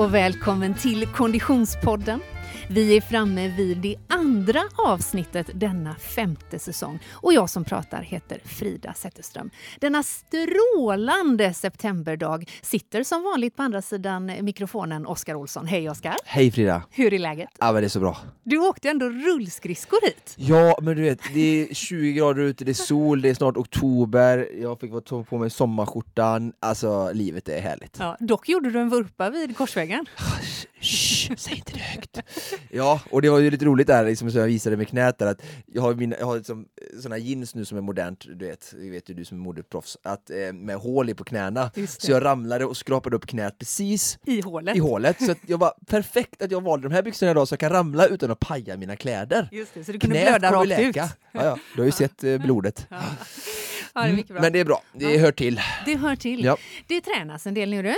Och välkommen till Konditionspodden. Vi är framme vid det andra avsnittet denna femte säsong och jag som pratar heter Frida Zetterström. Denna strålande septemberdag sitter som vanligt på andra sidan mikrofonen Oskar Olsson. Hej Oskar! Hej Frida! Hur är läget? Ja men det är så bra. Du åkte ändå rullskridskor hit. Ja men du vet, det är 20 grader ute, det är sol, det är snart oktober, jag fick ta på mig sommarskjortan, alltså livet är härligt. Ja, dock gjorde du en vurpa vid korsvägen. Shh, säg inte det högt! Ja, och det var ju lite roligt där, liksom, som jag visade med knät där, att jag har, mina, jag har liksom, såna jeans nu som är modernt, du vet, det vet ju du som är modeproffs, att, eh, med hål i på knäna. Så jag ramlade och skrapade upp knät precis I hålet. i hålet. Så att jag var perfekt att jag valde de här byxorna idag så jag kan ramla utan att paja mina kläder. Just det, så du kunde Knät blöda rakt ut. Ja, ja, du har ju sett eh, blodet. Ja, det mycket bra. Men det är bra, det hör till. Det hör till. Ja. Det tränas en del nu du.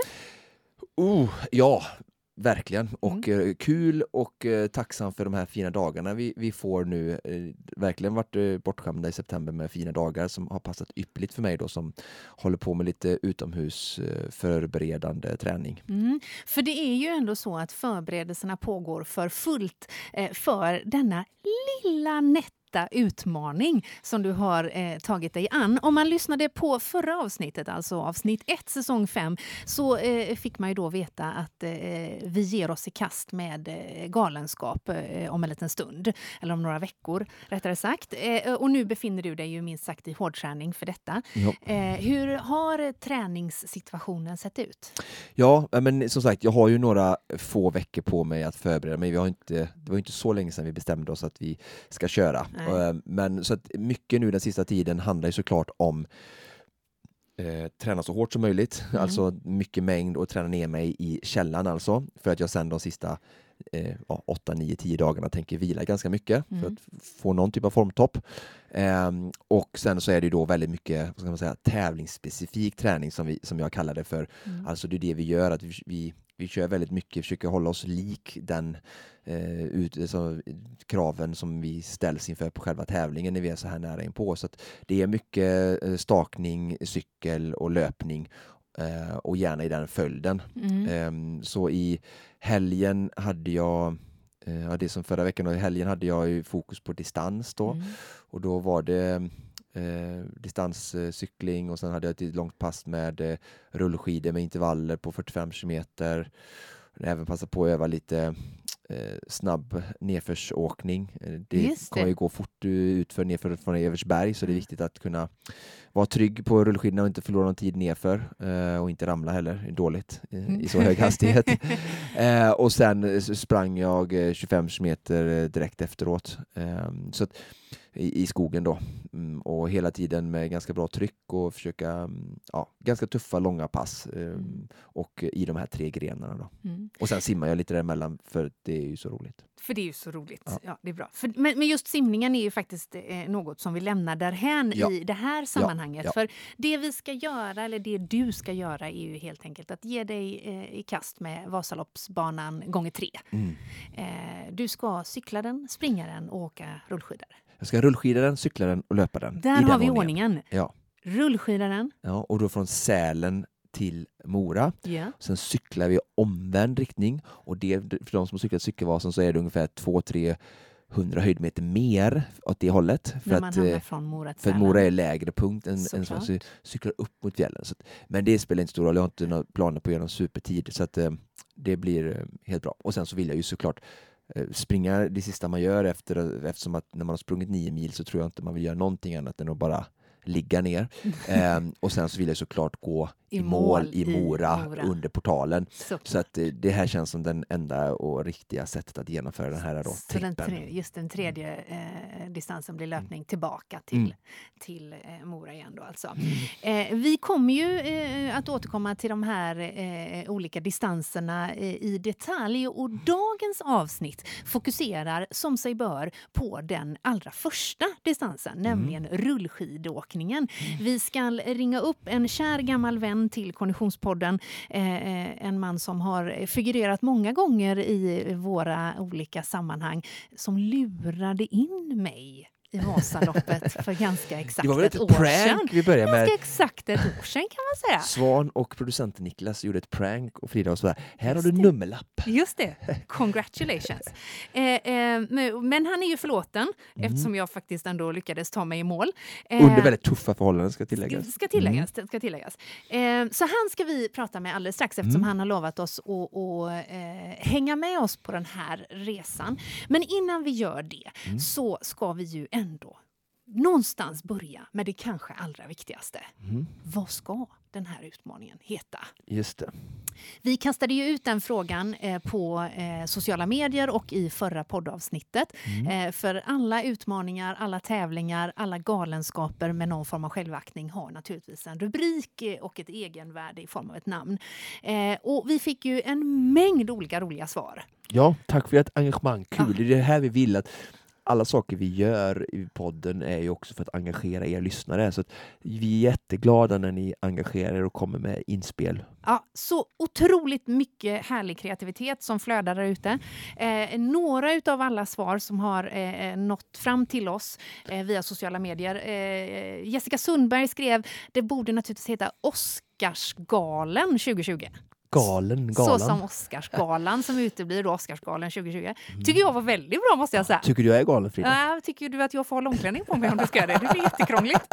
Oh, ja, verkligen. Och Mm. kul och eh, tacksam för de här fina dagarna vi, vi får nu. Eh, verkligen varit bortskämda i september med fina dagar som har passat ypperligt för mig då som håller på med lite utomhus eh, förberedande träning. Mm. För det är ju ändå så att förberedelserna pågår för fullt för denna lilla nätta utmaning som du har eh, tagit dig an. Om man lyssnade på förra avsnittet, alltså avsnitt 1, säsong 5, så eh, fick man ju då veta att eh, vi ger oss i kast med eh, galenskap eh, om en liten stund, eller om några veckor rättare sagt. Eh, och nu befinner du dig ju minst sagt i hårdträning för detta. Eh, hur har träningssituationen sett ut? Ja, men som sagt, jag har ju några få veckor på mig att förbereda mig. Vi har inte, det var inte så länge sedan vi bestämde oss att vi ska köra. Nej. Eh, Men så att mycket nu den sista tiden handlar ju såklart om eh, träna så hårt som möjligt, Mm. alltså mycket mängd och träna ner mig i källan alltså, för att jag sen de sista eh, ja, 8, 9, 10 dagarna tänker vila ganska mycket för Mm. att få någon typ av formtopp. Ehm, och sen så är det ju då väldigt mycket vad ska man säga, tävlingsspecifik träning som, vi, som jag kallar det för. Mm. Alltså det är det vi gör, att vi, vi, vi kör väldigt mycket, försöker hålla oss lik den eh, ut, alltså, kraven som vi ställs inför på själva tävlingen när vi är så här nära inpå. Så det är mycket eh, stakning, cykel och löpning eh, och gärna i den följden. Mm. Ehm, så i helgen hade jag eh, Ja, det som förra veckan och i helgen hade jag ju fokus på distans då Mm. och då var det eh, distanscykling och sen hade jag ett långt pass med eh, rullskidor med intervaller på 45 kilometer. Även passa på att öva lite snabb nedförsåkning. Eh, Det det. ju gå fort ut för nedför från Eversberg så det är Mm. viktigt att kunna vara trygg på rullskidorna och inte förlora någon tid nedför eh, och inte ramla heller, dåligt eh, Mm. i så hög hastighet. eh, och sen eh, sprang jag eh, 25 kilometer eh, direkt efteråt. Ehm, så att, i, i skogen då. Mm, och hela tiden med ganska bra tryck och försöka, ja, ganska tuffa långa pass. ehm, och i de här tre grenarna då. Mm. Och sen simmar jag lite däremellan för det är ju så roligt. För det är ju så roligt. Ja. Ja. det är bra. För, men, men just simningen är ju faktiskt eh, något som vi lämnar därhän Ja. i det här sammanhanget. ja. För det vi ska göra, eller det du ska göra, är ju helt enkelt att ge dig eh, i kast med Vasaloppsbanan gånger tre. Mm. Eh, du ska cykla den, springa den och åka rullskidor. Jag ska rullskida den, cykla den och löpa den. Där har vi ordningen. Ja. Rullskida den. ja, och då från Sälen till Mora. Ja. Sen cyklar vi omvänd riktning och det, för de som har cyklat Cykelvasan så är det ungefär 200-300 höjdmeter mer åt det hållet. För att, eh, för att. Mora är lägre punkt än, än så cyklar upp mot fjällen. Så att, men det spelar inte stor roll, jag har inte några planer på att göra någon supertid så att eh, det blir eh, helt bra. Och sen så vill jag ju såklart springa det sista man gör efter, eftersom att när man har sprungit nio mil så tror jag inte man vill göra någonting annat än att bara ligga ner. Ehm, och sen så vill jag såklart gå I i, mål, i i Mora, Mora. under portalen. Såklart. Så att eh, det här känns som den enda och riktiga sättet att genomföra den här då, Så den tre, just den tredje eh, distansen blir löpning Mm. tillbaka till, till eh, Mora igen. Då alltså. Mm. eh, vi kommer ju eh, att återkomma till de här eh, olika distanserna eh, i detalj och dagens avsnitt fokuserar som sig bör på den allra första distansen, Mm. Nämligen rullskidåkningen. Vi ska ringa upp en kär gammal vän till Konditionspodden, eh, eh, en man som har figurerat många gånger i våra olika sammanhang, som lurade in mig i Vasaloppet för ganska exakt Det var väl ett ett år sedan. vi började med. Ganska exakt ett år sedan kan man säga. Svan och producenten Niklas gjorde ett prank och Frida var sådär, här Just har du det. nummerlapp. Just det, congratulations. Eh, eh, men- han är ju förlåten eftersom jag faktiskt ändå lyckades ta mig i mål. Eh, Mm. Under väldigt tuffa förhållanden ska tilläggas. Ska tilläggas. Ska tilläggas. Eh, så han ska vi prata med alldeles strax eftersom Mm. han har lovat oss att, att eh, hänga med oss på den här resan. Men innan vi gör det Mm. så ska vi ju ändå någonstans börja med det kanske allra viktigaste. Mm. Vad ska den här utmaningen heta? Just det. Vi kastade ju ut den frågan eh, på eh, sociala medier och i förra poddavsnittet. Mm. Eh, för alla utmaningar, alla tävlingar, alla galenskaper med någon form av självaktning har naturligtvis en rubrik och ett egenvärde i form av ett namn. Och vi fick ju en mängd olika roliga svar. Ja, tack för ert engagemang. Kul, Ja. det är det här vi vill att alla saker vi gör i podden är ju också för att engagera er lyssnare. Så att vi är jätteglada när ni engagerar er och kommer med inspel. Ja, så otroligt mycket härlig kreativitet som flödar där ute. Eh, några utav alla svar som har eh, nått fram till oss eh, via sociala medier. Eh, Jessica Sundberg skrev det borde naturligtvis heta Oscarsgalen 2020. Galen, Så galan. som Oscarsgalan som uteblir då, Oscarsgalan 2020. Tycker jag var väldigt bra måste jag säga. Tycker du jag är galen Frida? Ja, tycker du att jag får ha långklänning på mig om du ska det? Det blir jättekrångligt.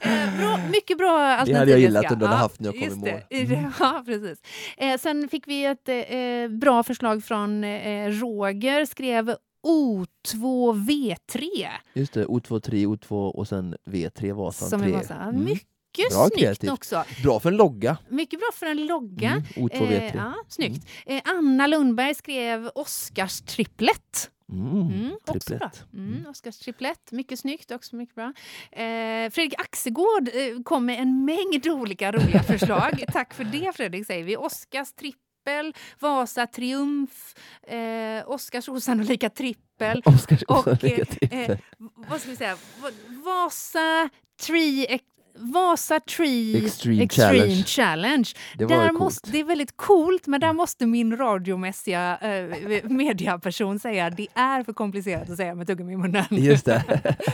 eh, bra, mycket bra alternativ. hade jag gillat om du hade haft när jag kom i mål. det. Mm. Ja, precis. Eh, sen fick vi ett eh, bra förslag från eh, Roger, skrev O2V3. Just det, O2, O2 och sen V3 Vasan Som 3. är Vasa. Mm. Mycket Bra snyggt kreativt. också. Bra för en logga. Mycket bra för en logga. Mm. O2, Eh, V3. ja, snyggt. Eh, Anna Lundberg skrev Oscars-triplett. Mm. Mm, också bra. Mm, Oscars triplett, mycket snyggt, också mycket bra. Eh, Fredrik Axegård eh, kom med en mängd olika roliga förslag. Tack för det Fredrik, säger vi. Oscars trippel, Vasa triumf, eh, Oscars osannolika trippel Oscars och osannolika eh, trippel. eh, vad ska vi säga? Va- Vasa tree Vasa Tree Extreme Challenge. Challenge. Det Där måste, det är väldigt coolt, men där måste min radiomässiga eh, mediaperson säga det är för komplicerat att säga med tuggummi i munnen. Just det.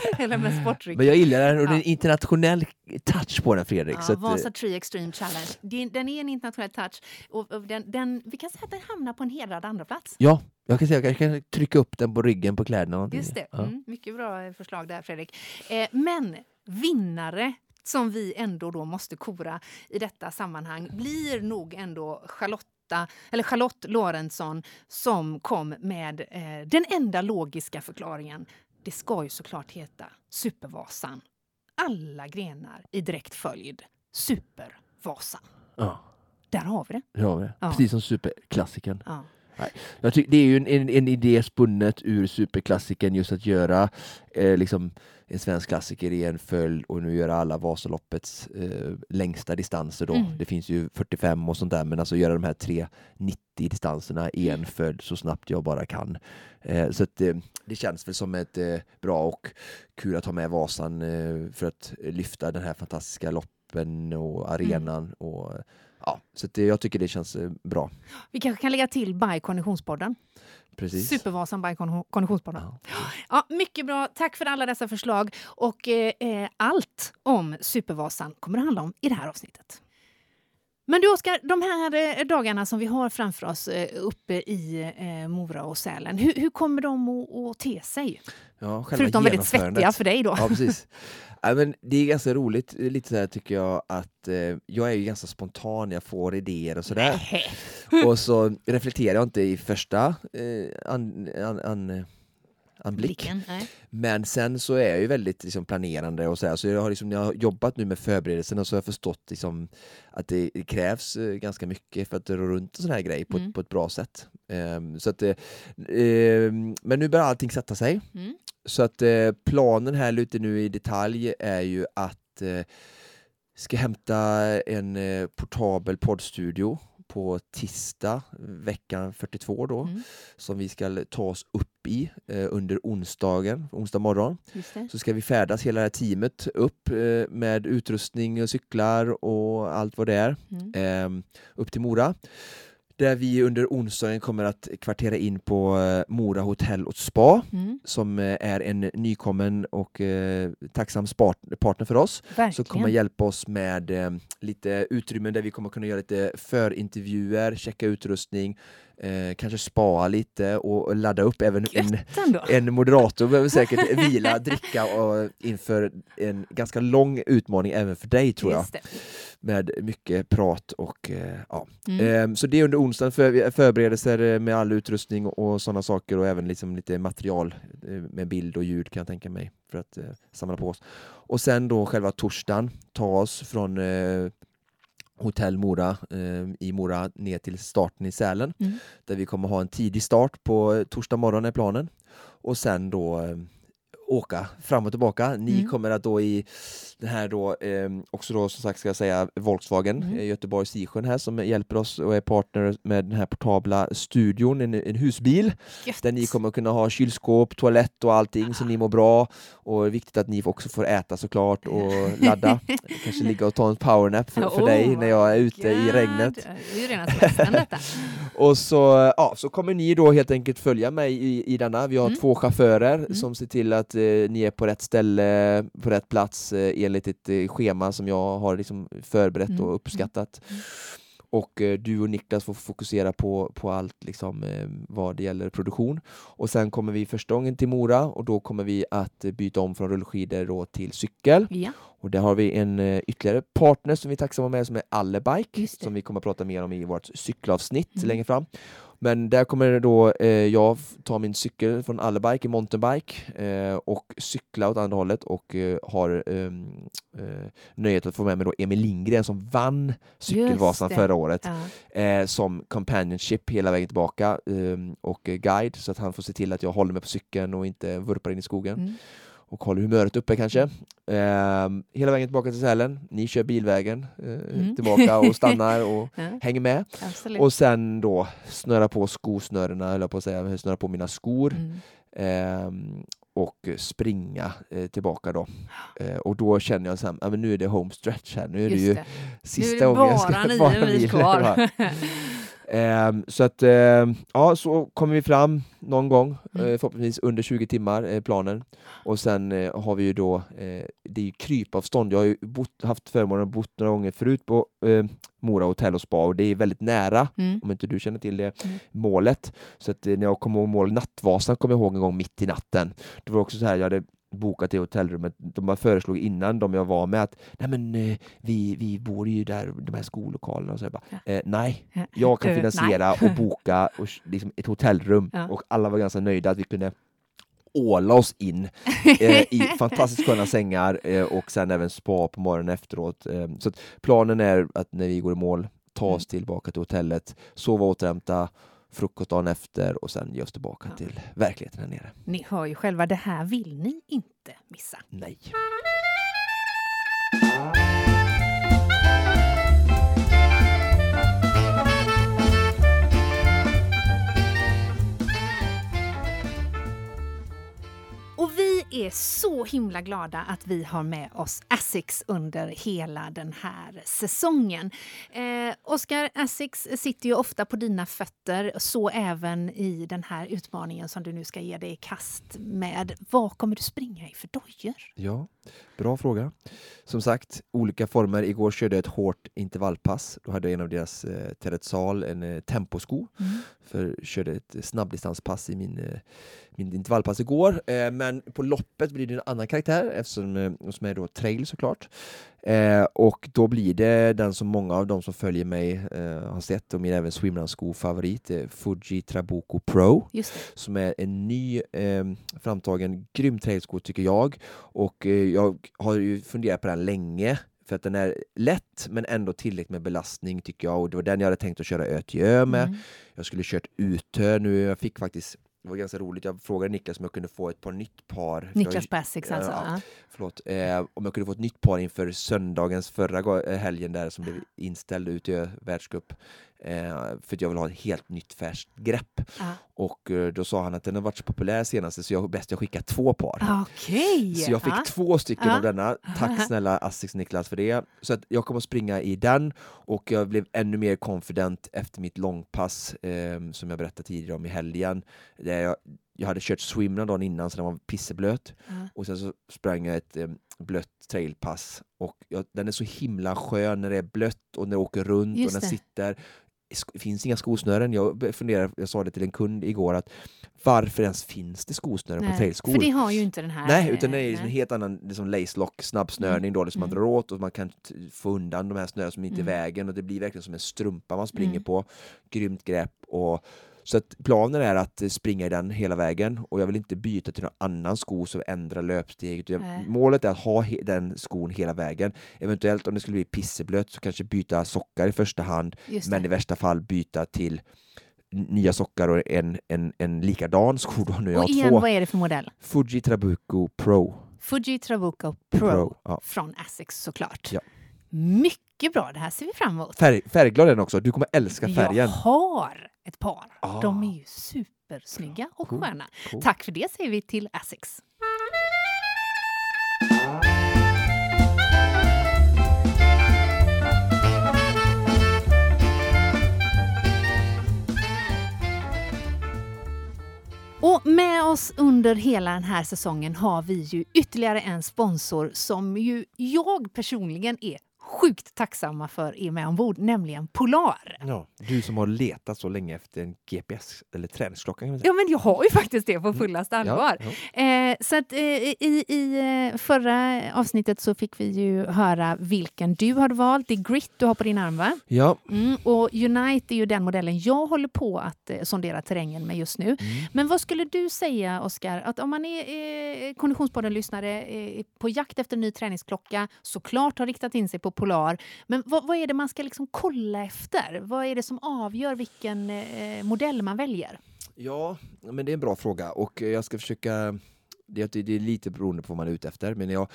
Eller med sportdryck. Men jag gillar den och det är en internationell touch på den Fredrik. Ja, så att, eh, Vasa Tree Extreme Challenge. Den är en internationell touch. Och och den, den, vi kan säga att den hamnar på en hedrad andra plats. ja, jag kan säga jag kan trycka upp den på ryggen på kläderna. Just det. Ja. Mm, mycket bra förslag där, Fredrik. Eh, men vinnare som vi ändå då måste kora i detta sammanhang blir nog ändå Charlotta eller Charlotte Lorentzon som kom med eh, den enda logiska förklaringen. Det ska ju såklart heta Supervasan. Alla grenar i direkt följd. Supervasan. Ja, Där har vi det. det har vi det. Ja. Precis som superklassikern. Ja. Tycker det är ju en, en, en idé spunnet ur superklassikern just att göra eh, liksom en svensk klassiker i en följd och nu göra alla Vasaloppets eh, längsta distanser då. Mm. Det finns ju 45 och sånt där men alltså göra de här tre 90 distanserna i en följd så snabbt jag bara kan. Eh, så att, eh, det känns väl som ett eh, bra och kul att ha med Vasan eh, för att lyfta den här fantastiska loppen och arenan. Och, ja, så att, eh, jag tycker det känns eh, bra. Vi kanske kan lägga till by Konditionspodden. Precis. Supervasan by Kon- Konditionspodden. Ja. Ja, mycket bra. Tack för alla dessa förslag. Och eh, eh, allt om Supervasan kommer det handla om i det här avsnittet. Men du Oskar, de här eh, dagarna som vi har framför oss eh, uppe i eh, Mora och Sälen, hur, hur kommer de att, te sig? Ja, Förutom väldigt svettiga för dig då. Ja, precis. Ja, men det är ganska roligt, lite så här tycker jag, att eh, jag är ju ganska spontan, jag får idéer och sådär. Och så reflekterar jag inte i första eh, an, an, an, anblick. Blicken, nej. Men sen så är jag ju väldigt liksom, planerande och så, här, så jag har, liksom, jag har jobbat nu med förberedelserna så har jag förstått liksom, att det krävs eh, ganska mycket för att dra runt en sån här grej på, Mm. ett, på ett bra sätt. Ehm, så att, ehm, men nu börjar allting sätta sig. Mm. Så att eh, planen här lite nu i detalj är ju att eh, ska hämta en eh, portabel poddstudio på tisdag veckan 42 då Mm. som vi ska ta oss upp i eh, under onsdagen, onsdag morgon. Så ska vi färdas hela det här teamet upp eh, med utrustning och cyklar och allt vad det är Mm. eh, upp till Mora. Där vi under onsdagen kommer att kvartera in på eh, Mora hotell och spa Mm, som eh, är en nykommen och eh, tacksam partner för oss. Så verkligen. kommer hjälpa oss med eh, lite utrymmen där vi kommer kunna göra lite förintervjuer, checka utrustning, eh, kanske spara lite och ladda upp även en, en moderator behöver säkert vila, dricka och inför en ganska lång utmaning även för dig tror jag. Med mycket prat och eh, ja. Mm. Ehm, så det är under onsdagen för, förberedelser eh, med all utrustning och, sådana saker och även liksom lite material eh, med bild och ljud kan jag tänka mig för att eh, samla på oss. Och sen då själva torsdagen ta oss från eh, Hotell Mora eh, i Mora ner till starten i Sälen Mm. där vi kommer ha en tidig start på torsdag morgon är planen och sen då eh, åka fram och tillbaka. Ni Mm. kommer att då i den här då, eh, också då som sagt ska jag säga Volkswagen, Mm. eh, Göteborg Sisjön här som hjälper oss och är partner med den här portabla studion, en, en husbil Gött. där ni kommer kunna ha kylskåp, toalett och allting så ni mår bra och viktigt att ni också får äta såklart och ladda. Kanske ligga och ta en powernap för, för Oh dig när jag är ute i God. regnet. Semestern detta. Och så, ja, så kommer ni då helt enkelt följa mig i, i denna. Vi har Mm. två chaufförer Mm. som ser till att eh, ni är på rätt ställe, på rätt plats eh, enligt ett eh, schema som jag har liksom förberett Mm. och uppskattat. Mm. Och eh, du och Niklas får fokusera på, på allt liksom, eh, vad det gäller produktion. Och sen kommer vi första gången till Mora och då kommer vi att eh, byta om från rullskidor då till cykel. Ja, Och där har vi en eh, ytterligare partner som vi är tacksamma med som är Allebike som vi kommer att prata mer om i vårt cykelavsnitt Mm. längre fram. Men där kommer då eh, jag ta min cykel från Allebike i mountainbike eh, och cykla åt andra hållet och eh, har ehm, eh, nöjet att få med mig då Emil Lindgren som vann Cykelvasan förra året ja. eh, som companionship hela vägen tillbaka ehm, och guide så att han får se till att jag håller mig på cykeln och inte vurpar in i skogen Mm. Och håller humöret uppe kanske. Ehm, hela vägen tillbaka till Sälen. Ni kör bilvägen eh, Mm. tillbaka och stannar och Ja, hänger med. absolut. Och sen då snöra på skosnörena, höll jag på att säga, snöra på mina skor Mm. ehm, och springa eh, tillbaka då. Eh, och då känner jag sen, men nu är det home stretch här, nu är det Just ju det. sista nu är det gången jag ska bara nio mil kvar. Ehm, så att, ehm, ja, så kommer vi fram någon gång, Mm. eh, förhoppningsvis under 20 timmar är planen. Och sen eh, har vi ju då, eh, det är ju krypavstånd, jag har ju bott, haft förmånen att bott några gånger förut på eh, Mora hotell och spa och det är väldigt nära, Mm. om inte du känner till det, Mm. målet. Så att eh, när jag kom ihåg mål Nattvasan kom jag ihåg en gång mitt i natten. Det var också så här, jag hade bokat det hotellrummet, de bara föreslog innan de jag var med att nej men eh, vi, vi bor ju där, de här skollokalerna och så jag bara, Ja. eh, nej, Ja. jag kan finansiera och boka och, liksom ett hotellrum Ja. och alla var ganska nöjda att vi kunde åla oss in eh, i fantastiskt sköna sängar eh, och sen även spa på morgonen efteråt. Eh, så planen är att när vi går i mål ta oss tillbaka till hotellet, sova återhämta, frukost dagen efter och sen ge oss tillbaka Ja. till verkligheten här nere. Ni hör ju själva, det här vill ni inte missa. Nej. Är så himla glada att vi har med oss Asics under hela den här säsongen. Eh, Oskar, Asics sitter ju ofta på dina fötter, så även i den här utmaningen som du nu ska ge dig i kast med. Vad kommer du springa i för dojor? Ja, bra fråga. Som sagt, olika former. Igår körde jag ett hårt intervallpass. Då hade jag en av deras eh, Terretzal, en eh, temposko. För körde ett snabbdistanspass i min, eh, min intervallpass igår. Eh, men på loppet blir det en annan karaktär eftersom eh, som är då trail såklart. Eh, och då blir det den som många av de som följer mig eh, har sett och min även swimrun-sko favorit, eh, Fuji Trabuco Pro som är en ny eh, framtagen grym trailsko tycker jag. Och jag har ju funderat på den länge för att den är lätt men ändå tillräckligt med belastning tycker jag och det var den jag hade tänkt att köra Ö till Ö med. Mm. Jag skulle kört Utö nu, jag fick faktiskt det var ganska roligt, jag frågade Niklas om jag kunde få ett par nytt par. Niklas Asics alltså. Ja. Ja. förlåt, eh, om jag kunde få ett nytt par inför söndagens förra helgen där som blev inställd ut i världscup. Eh, för att jag vill ha ett helt nytt färskt grepp. Ja. Och eh, då sa han att den har varit så populär senaste så jag bäst jag skickar två par. Okej! Så jag fick Ja. två stycken av denna. Tack snälla Asics Niklas för det. Så att jag kommer att springa i den och jag blev ännu mer confident efter mitt långpass eh, som jag berättade tidigare om i helgen. Där jag, jag hade kört swimrun dagen innan så den var pisseblöt och sen så sprang jag ett eh, blött trailpass och jag, den är så himla skön när det är blött och när det åker runt Just och den det. sitter finns inga skosnören. Jag funderar, jag sa det till en kund igår att varför ens finns det skosnören på Nej, trailskor? För det har ju inte den här... Nej, utan det är eh, liksom en helt annan liksom lace lock, snabbsnörning då, liksom man Mm. drar åt och man kan få undan de här snören som inte är Mm. vägen och det blir verkligen som en strumpa man springer Mm. på. Grymt grepp och så att planen är att springa i den hela vägen och jag vill inte byta till någon annan sko som ändrar löpsteget. Nej. Målet är att ha den skon hela vägen. Eventuellt om det skulle bli pisseblött så kanske byta sockar i första hand men i värsta fall byta till nya sockar och en, en, en likadan sko då nu. Och igen, två vad är det för modell? Fuji Trabuco Pro. Fuji Trabuco Pro, Pro, ja. från Asics såklart. Ja. Mycket bra, det här ser vi fram emot. Färg, färgglad är den också, du kommer älska färgen. Jag har ett par. Ah. De är ju supersnygga och Cool, sköna. cool. Tack för det säger vi till Asics. Och med oss under hela den här säsongen har vi ju ytterligare en sponsor som ju jag personligen är sjukt tacksamma för är med ombord, nämligen Polar. Ja, du som har letat så länge efter en GPS eller träningsklocka. Ja, men jag har ju faktiskt det på fullaste allvar. Mm. Ja, ja. Eh, så att, eh, i, i eh, förra avsnittet så fick vi ju höra vilken du har valt. Det är Grit du har på din arm, va? ja. Mm, och Unite är ju den modellen jag håller på att eh, sondera terrängen med just nu. Mm. Men vad skulle du säga, Oskar, att om man är eh, Konditionspodden-lyssnare eh, på jakt efter en ny träningsklocka, såklart har riktat in sig på Polar, men vad, vad är det man ska liksom kolla efter? Vad är det som avgör vilken eh, modell man väljer? ja, men det är en bra fråga och eh, jag ska försöka det, det är lite beroende på vad man är ute efter, men jag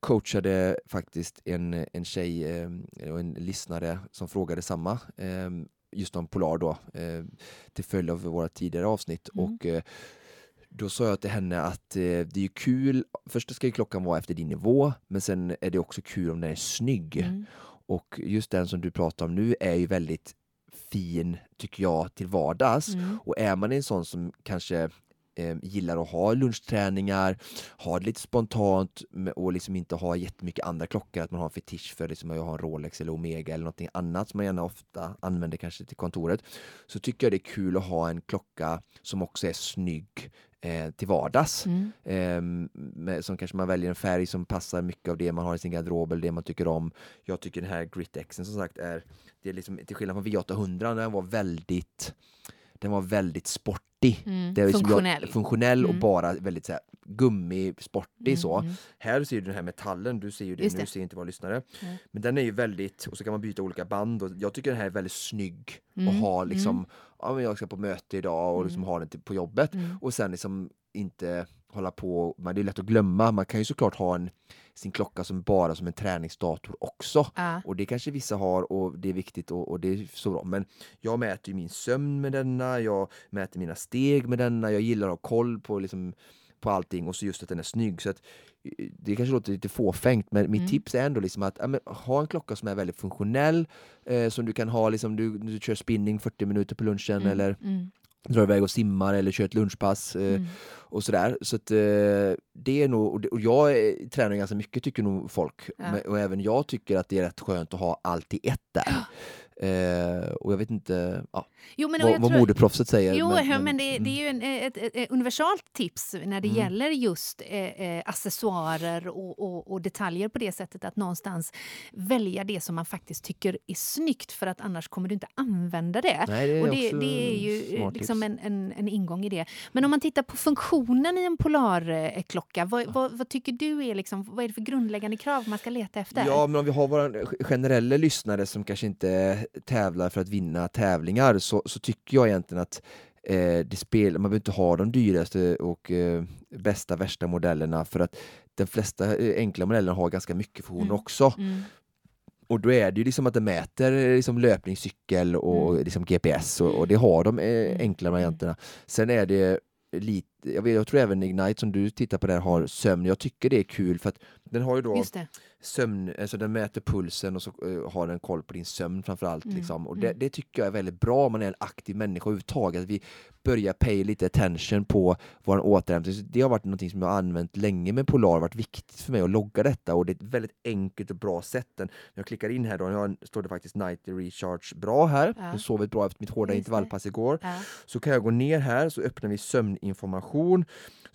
coachade faktiskt en, en tjej eh, och en lyssnare som frågade samma, eh, just om Polar då, till följd av våra tidigare avsnitt. Mm. Och då sa jag till henne att eh, det är kul, först ska ju klockan vara efter din nivå, men sen är det också kul om den är snygg. Mm. Och just den som du pratar om nu är ju väldigt fin, tycker jag, till vardags. Mm. Och är man en sån som kanske eh, gillar att ha lunchträningar, ha det lite spontant och liksom inte ha jättemycket andra klockor, att man har en fetisch för liksom, att ha en Rolex eller Omega eller någonting annat som man gärna ofta använder kanske till kontoret, så tycker jag det är kul att ha en klocka som också är snygg eh, till vardags. Mm. Ehm, med, som kanske man väljer en färg som passar mycket av det man har i sin garderob eller det man tycker om. Jag tycker den här Grit-Xen som sagt är, det är liksom, till skillnad från V800, den var väldigt den var väldigt sportig. Mm. Det är liksom Funktionell. Jag, funktionell och Mm. bara väldigt så här, gummi-sportig så. Mm. Här ser du den här metallen, du ser ju det Just nu, det. ser inte våra lyssnare. Men den är ju väldigt, och så kan man byta olika band och jag tycker den här är väldigt snygg Mm, och ha liksom, mm. ja men jag ska på möte idag och liksom Mm. ha den till- på jobbet Mm. och sen liksom inte hålla på, men det är lätt att glömma, man kan ju såklart ha en, sin klocka som bara som en träningsdator också. Ja. Och det kanske vissa har och det är viktigt och, och det är så bra. Men jag mäter min sömn med denna, jag mäter mina steg med denna, jag gillar att ha koll på, liksom, på allting och så just att den är snygg. Så att, eh, det kanske låter lite fåfängt men mitt Mm. tips är ändå liksom att ja, men, ha en klocka som är väldigt funktionell, eh, som du kan ha, liksom, du, du kör spinning 40 minuter på lunchen Mm. eller Mm. Drar iväg och simmar eller kör ett lunchpass. Eh, Mm. och sådär. Så att, eh, det är nog, och jag eh, tränar ganska mycket tycker nog folk. Ja. Och även jag tycker att det är rätt skönt att ha allt i ett där. Eh, och jag vet inte ja, Jo, men, vad, jag vad tror- modeproffset säger. Jo, men, men, det, mm. det är ju en, ett, ett, ett universalt tips när det Mm. gäller just eh, eh, accessoarer och, och, och detaljer på det sättet att någonstans välja det som man faktiskt tycker är snyggt för att annars kommer du inte använda det. Nej, det är och det, det är ju eh, liksom en, en, en ingång i det. Men om man tittar på funktionen i en polarklocka, vad, vad, vad tycker du är liksom, vad är det för grundläggande krav man ska leta efter? Ja, men om vi har våra generella lyssnare som kanske inte tävlar för att vinna tävlingar så, så tycker jag egentligen att eh, det spel, man behöver inte ha de dyraste och eh, bästa, värsta modellerna för att de flesta eh, enkla modellerna har ganska mycket funktioner Mm. också. Mm. och då är det ju liksom att det mäter liksom löpningscykel och mm. liksom GPS och, och, det har de eh, mm. enkla varianterna. Sen är det lite, jag, vet, jag tror även Ignite som du tittar på där har sömn. Jag tycker det är kul för att den har ju då sömn, alltså den mäter pulsen och så uh, har den koll på din sömn framförallt. Mm. Liksom. Och det, mm. det, tycker jag är väldigt bra om man är en aktiv människa överhuvudtaget. Att vi börjar pay lite attention på vår återhämtning. Det har varit något som jag har använt länge med Polar, varit viktigt för mig att logga detta och det är ett väldigt enkelt och bra sätt. När jag klickar in här då, jag står det faktiskt Night Recharge bra här. Ja. Jag sovit bra efter mitt hårda intervallpass igår. Ja. Så kan jag gå ner här så öppnar vi sömninformation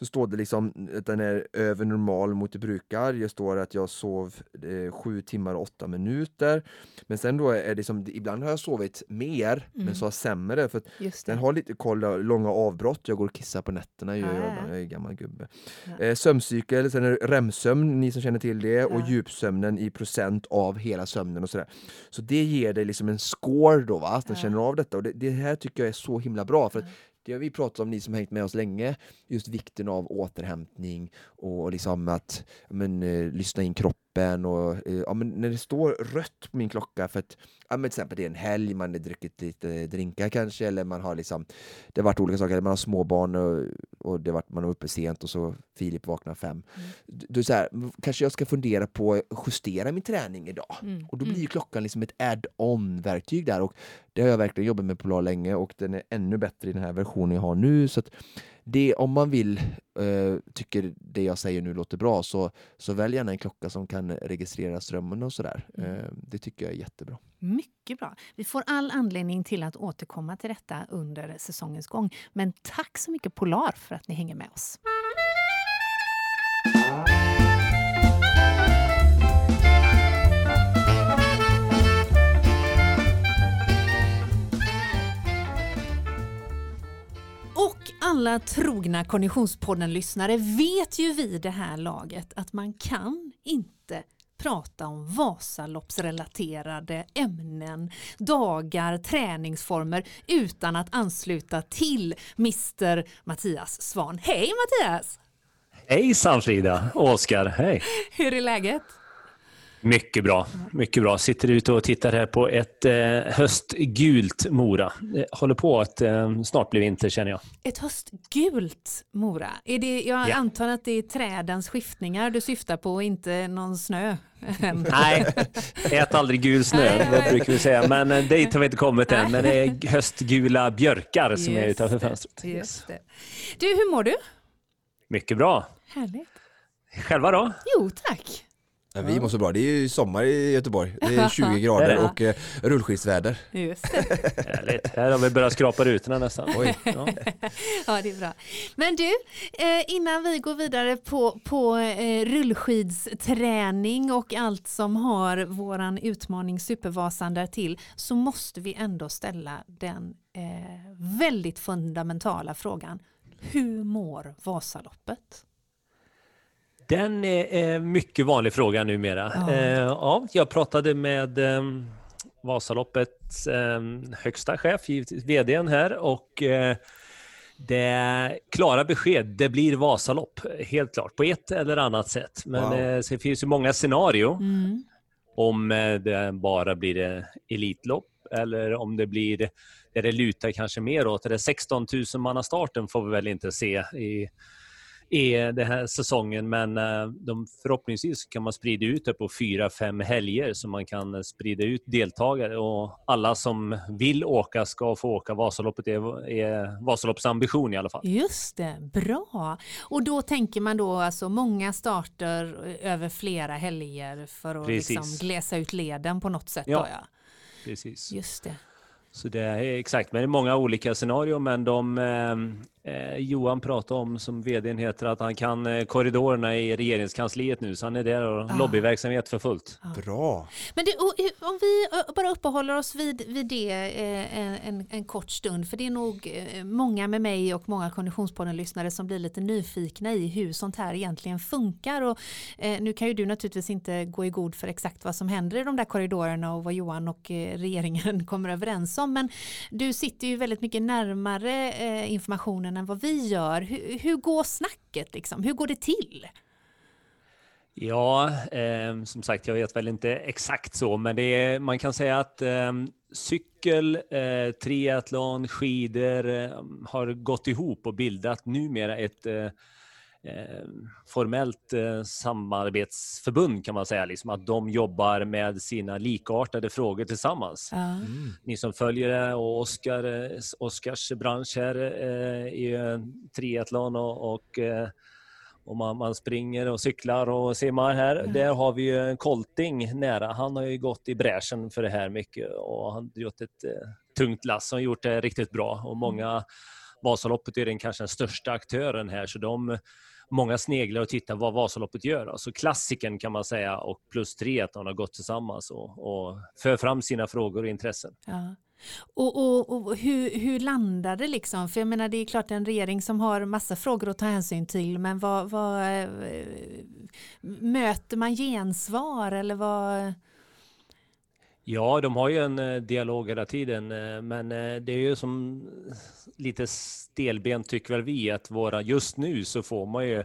så står det liksom att den är över normal mot det brukar. Det står att jag sov eh, sju timmar och åtta minuter. Men sen då är det som, ibland har jag sovit mer mm. men så sämre för den har lite koll, långa avbrott. Jag går och kissar på nätterna, jag, ah, jag är gammal gubbe. Ja. Eh, sömncykel, sen är det REM-sömn, ni som känner till det, ja. och djupsömnen i procent av hela sömnen och sådär. Så det ger dig liksom en score då, va? att den ja. känner av detta och det, det, här tycker jag är så himla bra. för det har vi pratat om, ni som hängt med oss länge, just vikten av återhämtning och liksom att men, eh, lyssna in kroppen och eh, ja, men när det står rött på min klocka för att ja, men till exempel det är en helg, man har druckit lite drinkar kanske eller man har liksom det har varit olika saker, man har småbarn och, och det varit, man är uppe sent och så Filip vaknar fem. Mm. Då så här, kanske jag ska fundera på att justera min träning idag mm. och då blir mm. klockan liksom ett add-on verktyg där och det har jag verkligen jobbat med Polar länge och den är ännu bättre i den här versionen jag har nu så att det, om man vill, eh, tycker det jag säger nu låter bra, så, så välj gärna en klocka som kan registrera strömmen och sådär. Mm. Eh, det tycker jag är jättebra. Mycket bra. Vi får all anledning till att återkomma till detta under säsongens gång. Men tack så mycket Polar för att ni hänger med oss. Alla trogna Konditionspodden-lyssnare vet ju vid det här laget att man kan inte prata om Vasaloppsrelaterade ämnen, dagar, träningsformer utan att ansluta till Mr Mattias Svan. Hej Mattias! Hej Frida och Oskar, hej! Hur är läget? Mycket bra, mycket bra. Sitter ute och tittar här på ett eh, höstgult Mora. Det håller på att eh, snart bli vinter känner jag. Ett höstgult Mora? Är det, jag ja. antar att det är trädens skiftningar du syftar på och inte någon snö? Nej, ät aldrig gul snö, det brukar vi säga. Men eh, dit har vi inte kommit än. Men det är höstgula björkar som just är utanför fönstret. Just det. Du, hur mår du? Mycket bra. Härligt. Själva då? Jo, tack. Vi mår så bra. Det är ju sommar i Göteborg. Det är 20 grader och eh, rullskidsväder. Just det. Härligt. Här har vi börjat skrapa rutorna nästan. Oj. Ja. ja, det är bra. Men du, eh, innan vi går vidare på, på eh, rullskidsträning och allt som har våran utmaning Supervasan där till så måste vi ändå ställa den eh, väldigt fundamentala frågan. Hur mår Vasaloppet? Den är en mycket vanlig fråga numera. Ja. Eh, ja, jag pratade med eh, Vasaloppets eh, högsta chef, givetvis vdn här, och eh, det klara besked, det blir Vasalopp, helt klart, på ett eller annat sätt. Men wow. eh, det finns ju många scenario. Mm. Om det bara blir elitlopp eller om det blir där det lutar kanske mer åt det 16 000 manna starten får vi väl inte se i är den här säsongen men eh, de, förhoppningsvis kan man sprida ut det på fyra, fem helger så man kan eh, sprida ut deltagare och alla som vill åka ska få åka Vasaloppet. Är, är Vasaloppets ambition i alla fall. Just det, bra. Och då tänker man då alltså många starter över flera helger för att liksom glesa ut leden på något sätt. Ja, då, ja. precis. Just det. Så det är exakt, men det är många olika scenarier men de eh, eh, Johan pratade om, som vdn heter, att han kan eh, korridorerna i regeringskansliet nu, så han är där och ah. lobbyverksamhet för fullt. Ah. Bra! Men det, om vi bara uppehåller oss vid, vid det eh, en, en kort stund, för det är nog eh, många med mig och många Konditionspodden-lyssnare som blir lite nyfikna i hur sånt här egentligen funkar. Och, eh, nu kan ju du naturligtvis inte gå i god för exakt vad som händer i de där korridorerna och vad Johan och eh, regeringen kommer överens om, men du sitter ju väldigt mycket närmare informationen än vad vi gör. Hur, hur går snacket? Liksom? Hur går det till? Ja, eh, som sagt, jag vet väl inte exakt så, men det är, man kan säga att eh, cykel, eh, triathlon, skidor eh, har gått ihop och bildat numera ett eh, formellt samarbetsförbund kan man säga, liksom att de jobbar med sina likartade frågor tillsammans. Mm. Ni som följer det och Oskar, Oskars bransch här i triathlon och, och och man, man, springer och cyklar och simmar här. Mm. Där har vi ju en Kolting nära. Han har ju gått i bräschen för det här mycket och han har gjort ett eh, tungt lass och gjort det riktigt bra. Och många, mm. Vasaloppet är den kanske den största aktören här så de Många sneglar och tittar vad Vasaloppet gör. Alltså klassiken kan man säga och plus tre att de har gått tillsammans och, och för fram sina frågor och intressen. Ja. Och, och, och hur, hur landar det liksom? För jag menar det är klart en regering som har massa frågor att ta hänsyn till men vad, vad eh, möter man gensvar eller vad? Ja, de har ju en eh, dialog hela tiden, eh, men det är ju som lite stelbent tycker väl vi att våra, just nu så får man ju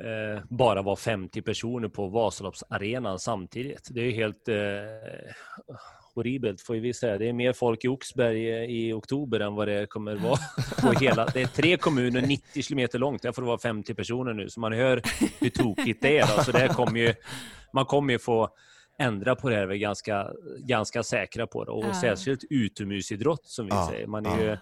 eh, bara vara 50 personer på Vasaloppsarenan samtidigt. Det är helt eh, horribelt får vi säga. Det är mer folk i Oxberg i oktober än vad det kommer vara på hela... Det är tre kommuner 90 kilometer långt. Där får det vara 50 personer nu, så man hör hur tokigt det är. Alltså det kommer ju, man kommer ju få ändra på det här, vi är ganska, ganska säkra på det. Och ja. särskilt utomhusidrott som vi ja. säger. Man är ju,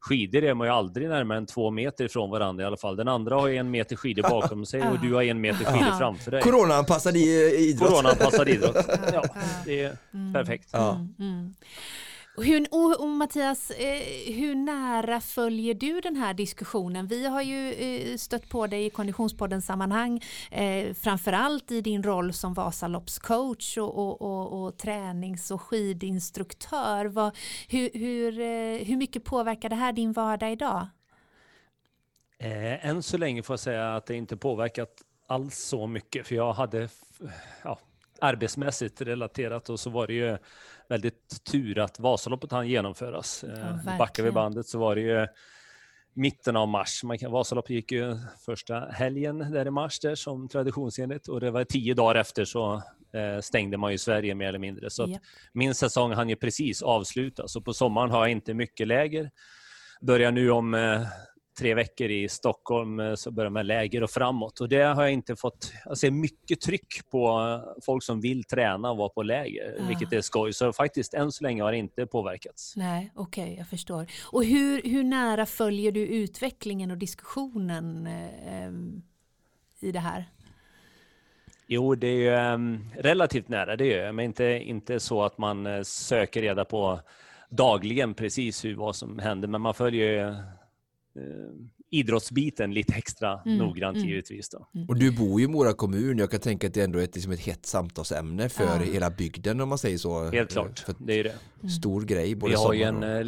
skidor är man ju aldrig närmare än två meter ifrån varandra i alla fall. Den andra har en meter skidor bakom sig och du har en meter skidor framför dig. Coronaanpassad idrott. Coronaanpassad idrott. Ja, det är mm. perfekt. Mm, mm. Och, hur, och, och Mattias, eh, hur nära följer du den här diskussionen? Vi har ju eh, stött på dig i Konditionspodden sammanhang, eh, framförallt i din roll som Vasaloppscoach och, och, och, och tränings och skidinstruktör. Vad, hur, hur, eh, hur mycket påverkar det här din vardag idag? Eh, än så länge får jag säga att det inte påverkat alls så mycket, för jag hade ja, arbetsmässigt relaterat och så var det ju väldigt tur att Vasaloppet hann genomföras. Ja, eh, Backar vi bandet så var det ju mitten av mars. Man kan, Vasaloppet gick ju första helgen där i mars där som traditionsenligt och det var tio dagar efter så eh, stängde man ju Sverige mer eller mindre. Så ja. min säsong hann ju precis avslutas och på sommaren har jag inte mycket läger. Börjar nu om eh, tre veckor i Stockholm eh, så börjar man läger och framåt. Och det har jag inte fått... Jag ser mycket tryck på eh, folk som vill träna och vara på läger, ja. vilket är skoj. Så faktiskt än så länge har det inte påverkats. Nej, okej, okay, jag förstår. Och hur, hur nära följer du utvecklingen och diskussionen eh, i det här? Jo, det är ju um, relativt nära, det är men inte, inte så att man söker reda på dagligen precis hur, vad som händer, men man följer Eh, idrottsbiten lite extra mm, noggrant mm, givetvis. Då. Mm. Och du bor ju i Mora kommun, jag kan tänka att det ändå är ett, liksom ett hett samtalsämne för ja. hela bygden om man säger så. Helt klart, för det är det. Stor grej. Både Vi har ju en, och... Eh,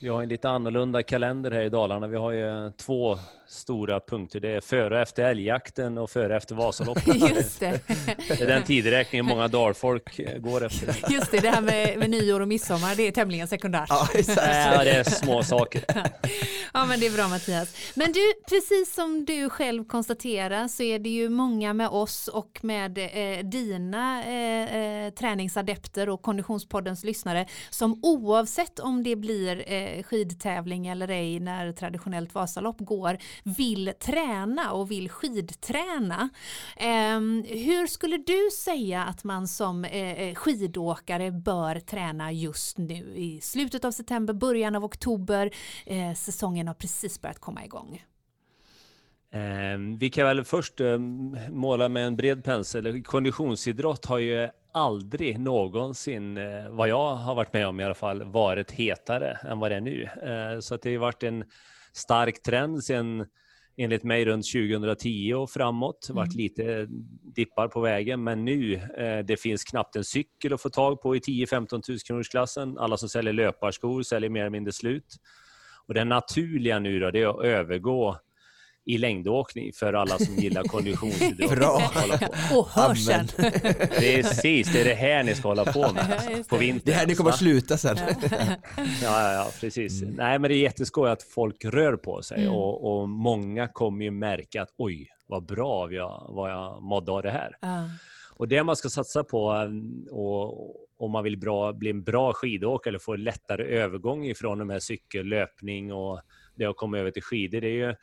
vi har en lite annorlunda kalender här i Dalarna. Vi har ju två stora punkter. Det är före och efter älgjakten och före och efter Vasaloppet. Just det. det är den tideräkningen många dalfolk eh, går efter. Just det, det här med, med nyår och midsommar, det är tämligen sekundärt. Ja, det är små saker. Ja, men det är bra Mattias. Men du, precis som du själv konstaterar så är det ju många med oss och med eh, dina eh, eh träningsadepter och Konditionspoddens lyssnare som oavsett om det blir eh, skidtävling eller ej när traditionellt Vasalopp går vill träna och vill skidträna. Eh, hur skulle du säga att man som eh, eh, skidåkare bör träna just nu i slutet av september, början av oktober? Eh, säsongen har precis börjat komma igång. Ehm, vi kan väl först ehm, måla med en bred pensel. Konditionsidrott har ju aldrig någonsin, eh, vad jag har varit med om i alla fall, varit hetare än vad det är nu. Eh, så att det har varit en stark trend sedan enligt mig runt 2010 och framåt. Det varit mm. lite dippar på vägen, men nu eh, det finns knappt en cykel att få tag på i 10-15 000 kronors klassen. Alla som säljer löparskor säljer mer eller mindre slut. Och det naturliga nu då, det är att övergå i längdåkning för alla som gillar konditionsidrott. Bra. Och hörseln. Precis, det är det här ni ska hålla på med på vintern. Det här ni kommer att sluta sen. Ja, ja, ja precis. Mm. Nej, men det är jätteskoj att folk rör på sig mm. och, och, många kommer ju märka att oj, vad bra jag, vad jag mådde av det här. Uh. Och det man ska satsa på och, om man vill bra, bli en bra skidåkare eller få en lättare övergång ifrån de här cykel, löpning och det att komma över till skidor, det är ju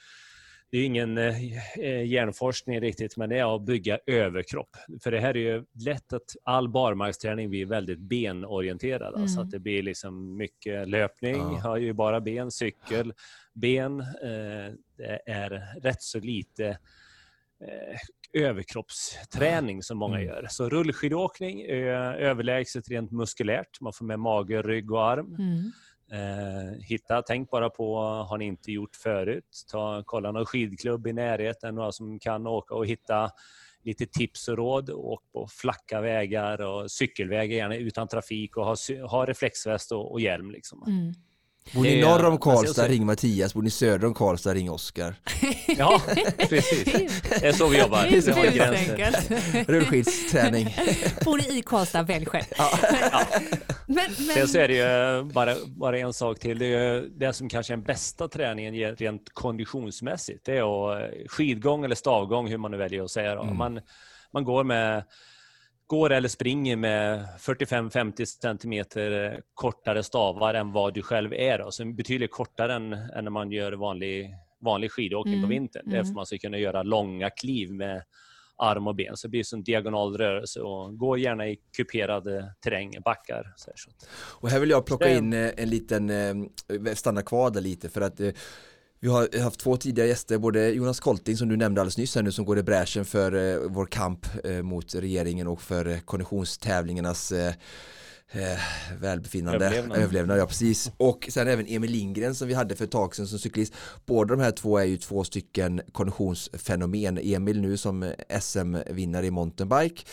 det är ingen eh, hjärnforskning riktigt, men det är att bygga överkropp. För det här är ju lätt att all barmarksträning blir väldigt benorienterad. Mm. Så att det blir liksom mycket löpning, ja. har ju bara ben, cykel, ben. Eh, det är rätt så lite eh, överkroppsträning som många mm. gör. Så rullskidåkning är överlägset rent muskulärt. Man får med mage, rygg och arm. Mm. Eh, hitta, tänk bara på, har ni inte gjort förut, ta, kolla någon skidklubb i närheten, några som kan åka och hitta lite tips och råd. Åk på flacka vägar och cykelvägar gärna utan trafik och ha, ha reflexväst och, och hjälm. Liksom. Mm. Bor ni norr om Karlstad, ring Mattias. Bor ni söder om Karlstad, ring Oskar. Ja, precis. Det är så vi jobbar. Vi har Rullskidsträning. Bor ni i Karlstad, välj själv. Ja. Ja. Men, men... Sen så är det ju bara, bara en sak till. Det, är det som kanske är den bästa träningen rent konditionsmässigt. Det är skidgång eller stavgång, hur man nu väljer att säga. Mm. Man, man går med går eller springer med 45-50 centimeter kortare stavar än vad du själv är. Då. Så betydligt kortare än, än när man gör vanlig, vanlig skidåkning mm. på vintern. Mm. Därför man ska kunna göra långa kliv med arm och ben. Så det blir som diagonal rörelse och gå gärna i kuperad terräng, backar. Så här, så. Och här vill jag plocka in eh, en liten, eh, stanna kvar där lite för att eh, vi har haft två tidigare gäster, både Jonas Kolting som du nämnde alldeles nyss här nu som går i bräschen för eh, vår kamp eh, mot regeringen och för eh, konditionstävlingarnas eh, eh, välbefinnande, överlevnad. överlevnad. ja precis. Och sen även Emil Lindgren som vi hade för ett tag sedan som cyklist. Båda de här två är ju två stycken konditionsfenomen. Emil nu som SM-vinnare i mountainbike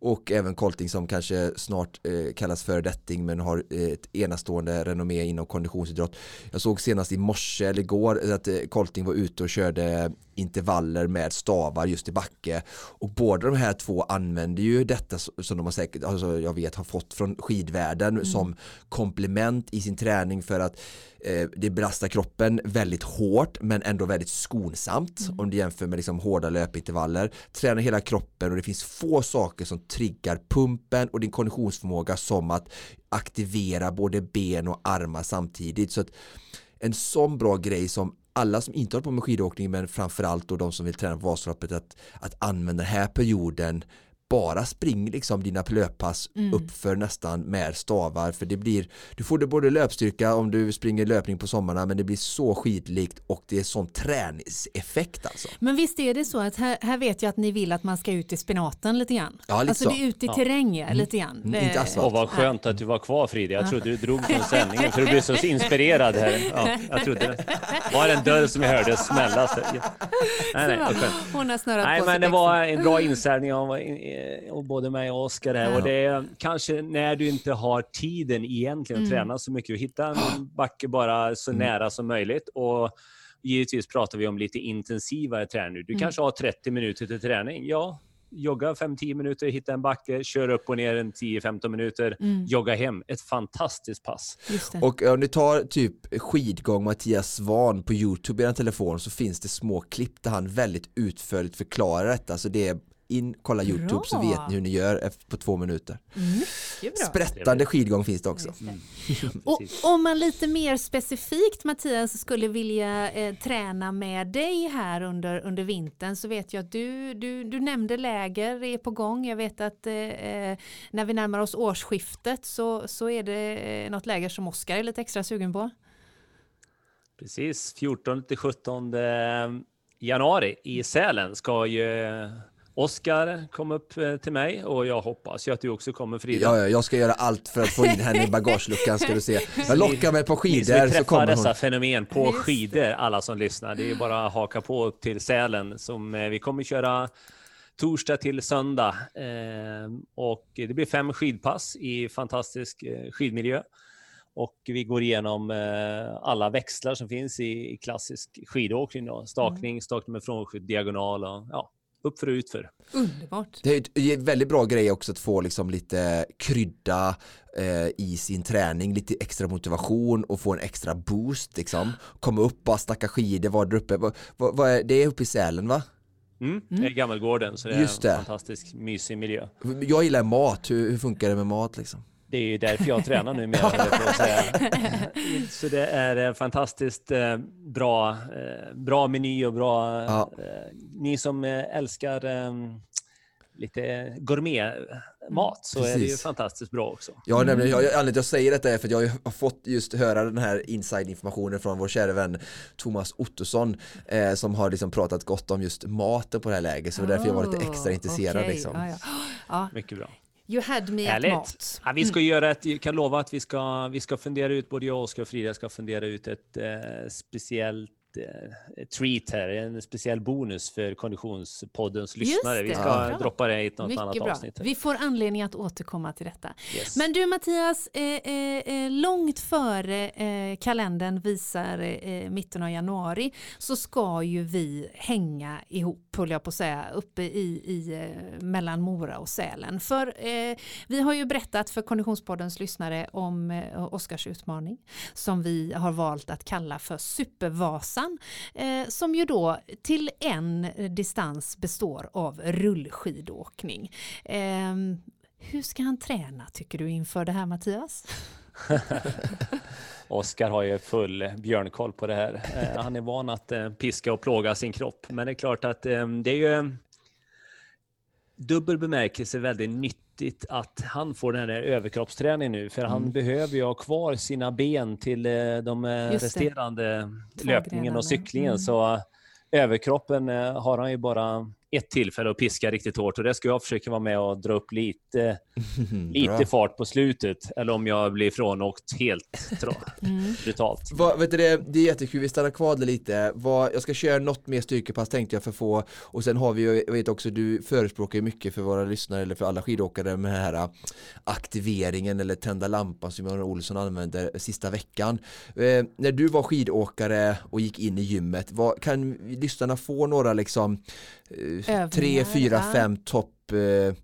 och även Colting som kanske snart eh, kallas föredetting men har eh, ett enastående renommé inom konditionsidrott. Jag såg senast i morse eller igår att eh, Colting var ute och körde intervaller med stavar just i backe och båda de här två använder ju detta som de har säkert, alltså jag vet har fått från skidvärlden mm. som komplement i sin träning för att eh, det belastar kroppen väldigt hårt men ändå väldigt skonsamt mm. om du jämför med liksom hårda löpintervaller tränar hela kroppen och det finns få saker som triggar pumpen och din konditionsförmåga som att aktivera både ben och armar samtidigt så att en sån bra grej som alla som inte håller på med skidåkning men framförallt då de som vill träna på Vasaloppet att, att använda den här perioden bara spring liksom dina löppass mm. uppför nästan med stavar för det blir du får det både löpstyrka om du springer löpning på sommarna men det blir så skidlikt och det är sån träningseffekt alltså. Men visst är det så att här, här vet jag att ni vill att man ska ut i spenaten lite grann. Ja, lite alltså så. det är ut i ja. terräng mm. lite grann. Mm, inte asfalt. Och vad skönt att du var kvar Frida. Jag trodde du drog från sändningen för du blev så inspirerad här. Ja, jag trodde det. Var en dörr som jag hörde smälla. Nej, nej, Hon har snurrat nej, på men det var en bra inställning och både mig och Oskar här. Ja. Och det är kanske när du inte har tiden egentligen att mm. träna så mycket, hitta en backe bara så mm. nära som möjligt. Och givetvis pratar vi om lite intensivare träning. Du mm. kanske har 30 minuter till träning. Ja, jogga 5-10 minuter, hitta en backe, köra upp och ner en 10-15 minuter, mm. jogga hem. Ett fantastiskt pass. Och om ni tar typ skidgång Mattias Svan på Youtube i en telefon så finns det små klipp där han väldigt utförligt förklarar detta. Så det är in, kolla Bra. Youtube så vet ni hur ni gör på två minuter. Mm, Sprättande skidgång finns det också. Mm. Och om man lite mer specifikt Mattias skulle vilja eh, träna med dig här under, under vintern så vet jag att du, du, du nämnde läger är på gång. Jag vet att eh, eh när vi närmar oss årsskiftet så, så är det eh, något läger som Oskar är lite extra sugen på. Precis, 14 till 17 januari i Sälen ska ju Oskar kom upp eh, till mig och jag hoppas ju att du också kommer Frida. Ja, ja, jag ska göra allt för att få in henne i bagageluckan ska du se. Jag lockar mig på skidor så kommer hon. dessa fenomen på skidor, alla som lyssnar. Det är bara att haka på till Sälen som eh, vi kommer köra torsdag till söndag. Eh, och det blir fem skidpass i fantastisk skidmiljö. Och vi går igenom eh, alla växlar som finns i, i klassisk skidåkning. Då. Stakning, mm. stakning med frånskydd, diagonal och ja, uppför och utför. Underbart. Det är en väldigt bra grej också att få liksom lite krydda eh, i sin träning, lite extra motivation och få en extra boost liksom. Komma upp, bara snacka skidor, vara där uppe. Va, va, va är, det är uppe i Sälen va? Mm, det är Gammelgården så det är Just det. en fantastisk mysig miljö. Jag gillar mat, hur, hur funkar det med mat liksom? Det är ju därför jag tränar nu mer. Så det är en fantastiskt eh, bra, eh, bra meny och bra... Ja. Eh, ni som älskar lite gourmetmat så Precis. är det ju fantastiskt bra också. Ja, nämligen, jag, anledningen till att jag säger detta är för att jag har fått just höra den här inside-informationen från vår kära vän Thomas Ottosson eh, som har liksom pratat gott om just maten på det här läget så oh, därför jag var lite extra intresserad. Okay. Liksom. Ja, ja. Ja. Mycket bra. You had me Härligt. at mat. Ja, vi ska mm. göra ett, jag kan lova att vi ska, vi ska fundera ut, både jag, Oskar och Frida ska fundera ut ett eh, speciellt treat här, en speciell bonus för Konditionspoddens lyssnare. Vi ska ja. droppa det i något Mycket annat bra. avsnitt. Vi får anledning att återkomma till detta. Yes. Men du Mattias, eh, eh, eh långt före eh, kalendern visar eh, mitten av januari så ska ju vi hänga ihop, höll jag på att säga, uppe i, i eh, mellan Mora och Sälen. För vi har ju berättat för Konditionspoddens lyssnare om Oskars utmaning som vi har valt att kalla för Supervasa resan eh, som ju då till en eh, distans består av rullskidåkning. Eh, hur ska han träna tycker du inför det här Mattias? Oskar har ju full björnkoll på det här. Eh, han är van att eh, piska och plåga sin kropp, men det är klart att det är ju dubbel bemärkelse väldigt nyttigt att han får den här överkroppsträningen nu, för han mm. behöver ju ha kvar sina ben till eh, de eh, resterande löpningen och cyklingen. Mm. Så överkroppen eh, har han ju bara ett tillfälle att piska riktigt hårt och det ska jag försöka vara med och dra upp lite, lite fart på slutet. Eller om jag blir frånåkt helt mm. brutalt. Va, vet du, det, det är jättekul, vi stannar kvar lite. Va, jag ska köra något mer styrkepass tänkte jag för få och sen har vi ju, jag vet också du förespråkar ju mycket för våra lyssnare eller för alla skidåkare med den här äh, aktiveringen eller tända lampan som Jan Olsson använder sista veckan. Eh, när du var skidåkare och gick in i gymmet, vad, kan lyssnarna få några liksom Övningar, tre, fyra, fem topp eh,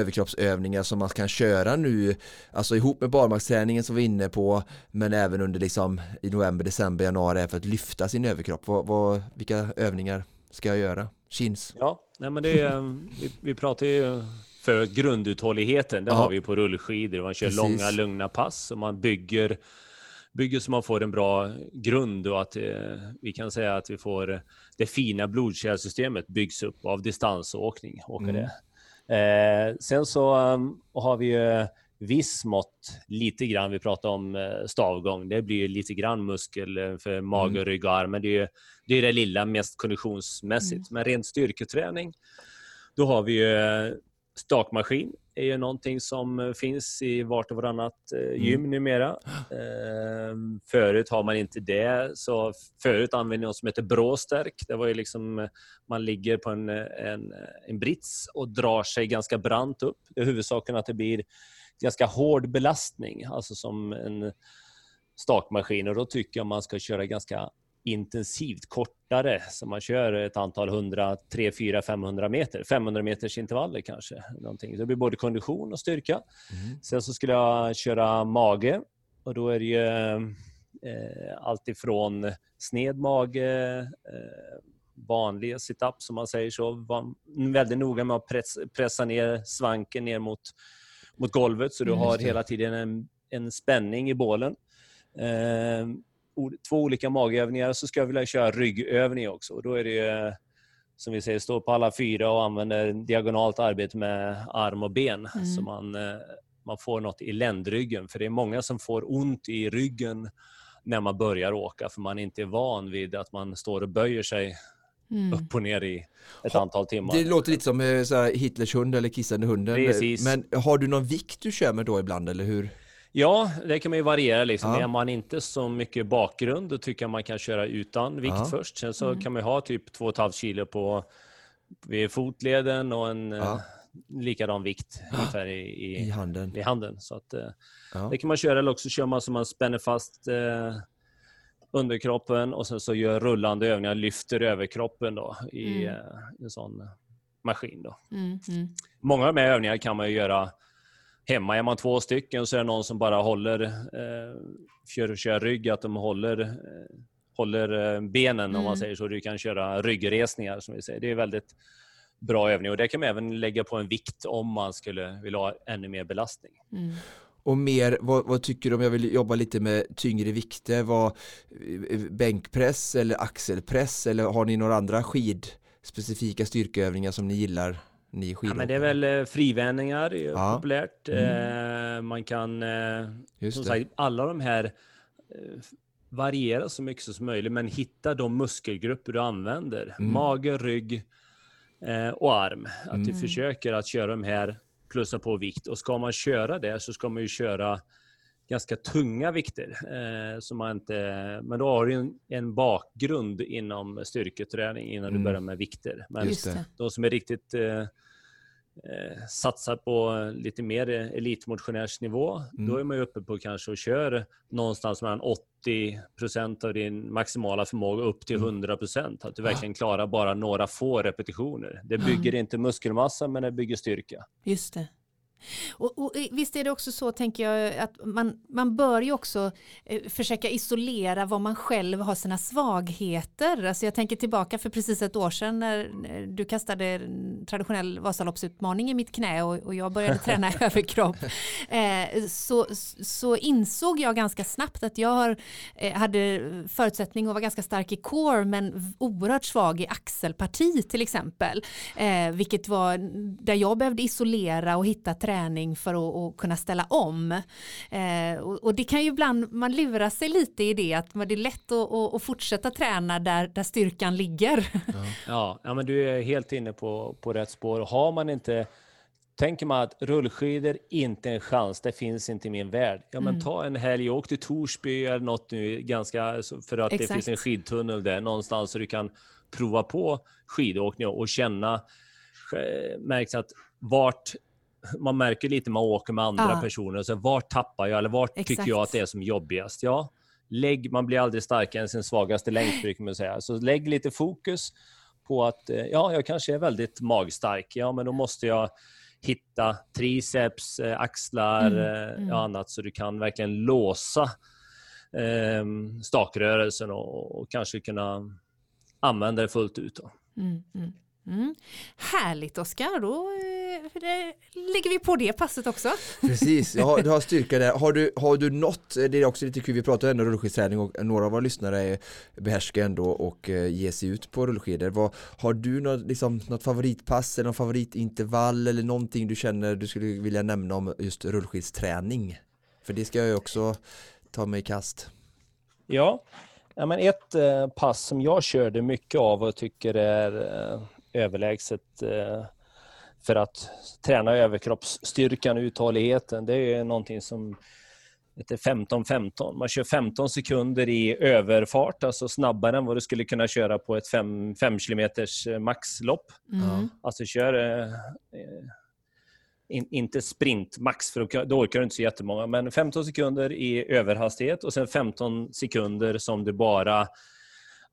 överkroppsövningar som man kan köra nu, alltså ihop med barmarksträningen som vi är inne på, men även under liksom i november, december, januari för att lyfta sin överkropp. Vad, vad, vilka övningar ska jag göra? Chins? Ja, nej men det är, vi, vi pratar ju för grunduthålligheten, det har vi på rullskidor, man kör Precis. långa lugna pass och man bygger bygger så man får en bra grund och att eh, vi kan säga att vi får det fina blodkärlsystemet byggs upp av distansåkning. Åka mm. det. Eh, sen så um, har vi ju viss mått, lite grann, vi pratar om eh, stavgång, det blir lite grann muskel för mage, mm. rygg och arm, men det är, det är det lilla, mest konditionsmässigt. Mm. Men rent styrketräning, då har vi ju stakmaskin, är ju någonting som eh, finns i vart och varannat eh, mm. gym mm. numera. Eh, förut har man inte det. Så förut använde man något som heter bråstärk. Det var ju liksom, eh, man ligger på en, en, en brits och drar sig ganska brant upp. Det är huvudsaken att det blir ganska hård belastning, alltså som en stakmaskin. Och då tycker jag man ska köra ganska intensivt kortare, så man kör ett antal hundra, tre, fyra, 500 meter, 500 meters intervaller kanske. Någonting. Det blir både kondition och styrka. Mm. Sen så skulle jag köra mage och då är det ju eh, allt ifrån sned mage, eh, vanliga sit-up som man säger så, var väldigt noga med att press, pressa ner svanken ner mot, mot golvet så du mm, har hela tiden en, en spänning i bålen. Eh, två olika magövningar så ska jag vilja köra ryggövning också. Och då är det som vi säger, stå på alla fyra och använder diagonalt arbete med arm och ben mm. så man, eh, man får något i ländryggen. För det är många som får ont i ryggen när man börjar åka för man inte är van vid att man står och böjer sig Mm. upp och ner i ett ha, antal timmar. Det låter lite som eh, så här, Hitlers hund eller kissande hunden. Precis. Men har du någon vikt du kör med då ibland eller hur? Ja, det kan man ju variera. Liksom. Ja. Är man inte så mycket bakgrund, då tycker jag man kan köra utan vikt ja. först. Sen så mm. kan man ha typ 2,5 kilo på vid fotleden och en ja. likadan vikt ungefär i, i, I handen. i handen. Så att, eh, Ja. det kan man köra eller också kör man så man spänner fast eh, underkroppen och sen så gör rullande övningar, lyfter överkroppen då i Mm. eh, en sån maskin. Då. Mm, mm. Många av de här övningarna kan man ju göra hemma. Är man två stycken så är det någon som bara håller, eh, kör, kör rygg, att de håller, eh, håller eh, benen om Mm. man säger så. Du kan köra ryggresningar som vi säger. Det är väldigt bra övning och det kan man även lägga på en vikt om man skulle vilja ha ännu mer belastning. Mm. Och mer, vad, vad tycker du om jag vill jobba lite med tyngre vikter? Vad, eh, bänkpress eller axelpress eller har ni några andra skidspecifika styrkeövningar som ni gillar? Ni Ja, skidåkare? men det är väl eh, frivändningar, är Ja. populärt. Mm. Eh, man kan, eh, Just som det. sagt, alla de här variera så mycket som möjligt, men hitta de muskelgrupper du använder. Mm. Mage, rygg och arm. Att du Mm. försöker att köra de här, plussa på vikt. Och ska man köra det så ska man ju köra ganska tunga vikter. Eh, så man inte, men då har du en, en bakgrund inom styrketräning innan Mm. du börjar med vikter. Men de som är riktigt eh, eh, satsar på lite mer elitmotionärsnivå, Mm. då är man ju uppe på kanske och kör någonstans mellan 80 procent av din maximala förmåga upp till Mm. 100 procent. Att du verkligen klarar bara några få repetitioner. Det bygger inte muskelmassa, men det bygger styrka. Just det. Och, och eh, visst är det också så, tänker jag, att man, man bör ju också eh, försöka isolera vad man själv har sina svagheter. Alltså jag tänker tillbaka för precis ett år sedan när du kastade en traditionell Vasaloppsutmaning i mitt knä och, och jag började träna överkropp. Eh, så, så insåg jag ganska snabbt att jag har, eh, hade förutsättning att vara ganska stark i core men oerhört svag i axelparti till exempel. Eh, vilket var där jag behövde isolera och hitta träning för att, att kunna ställa om. Eh, och, och det kan ju ibland, man lurar sig lite i det att det är lätt att, att, att fortsätta träna där, där styrkan ligger. Ja, ja, men du är helt inne på, på rätt spår. Har man inte Tänker man att rullskidor inte är en chans, det finns inte i min värld. Ja, men Mm. ta en helg, åk till Torsby eller något nu, ganska, för att det Exakt. finns en skidtunnel där någonstans så du kan prova på skidåkning och känna, eh, märks att vart, man märker lite när man åker med andra Ja. personer, så vart tappar jag eller tycker Exakt. jag att det är som jobbigast? Ja, lägg, man blir aldrig starkare än sin svagaste länk, brukar man säga. Så lägg lite fokus på att, eh, ja, jag kanske är väldigt magstark. Ja, men då måste jag hitta triceps, eh, axlar Mm, eh, mm. och annat så du kan verkligen låsa eh, stakrörelsen och, och kanske kunna använda det fullt ut. Då. Mm, mm, mm. Härligt Oskar, då lägger vi på det passet också. Precis, jag har, du har styrka där. Har du, har du något, det är också lite kul, vi pratar ändå rullskidsträning och några av våra lyssnare är, behärskar ändå och eh, ger sig ut på rullskidor. Vad, har du något, liksom, något favoritpass eller någon favoritintervall eller någonting du känner du skulle vilja nämna om just rullskidsträning? För det ska jag ju också ta mig i kast. Ja, ja men ett eh, pass som jag körde mycket av och tycker är eh, överlägset eh, för att träna överkroppsstyrkan och uthålligheten, det är någonting som heter 15-15. Man kör 15 sekunder i överfart, alltså snabbare än vad du skulle kunna köra på ett 5 km maxlopp. Mm. Alltså kör eh, eh, in, inte sprint max, för då, då orkar du inte så jättemånga, men 15 sekunder i överhastighet och sen 15 sekunder som du bara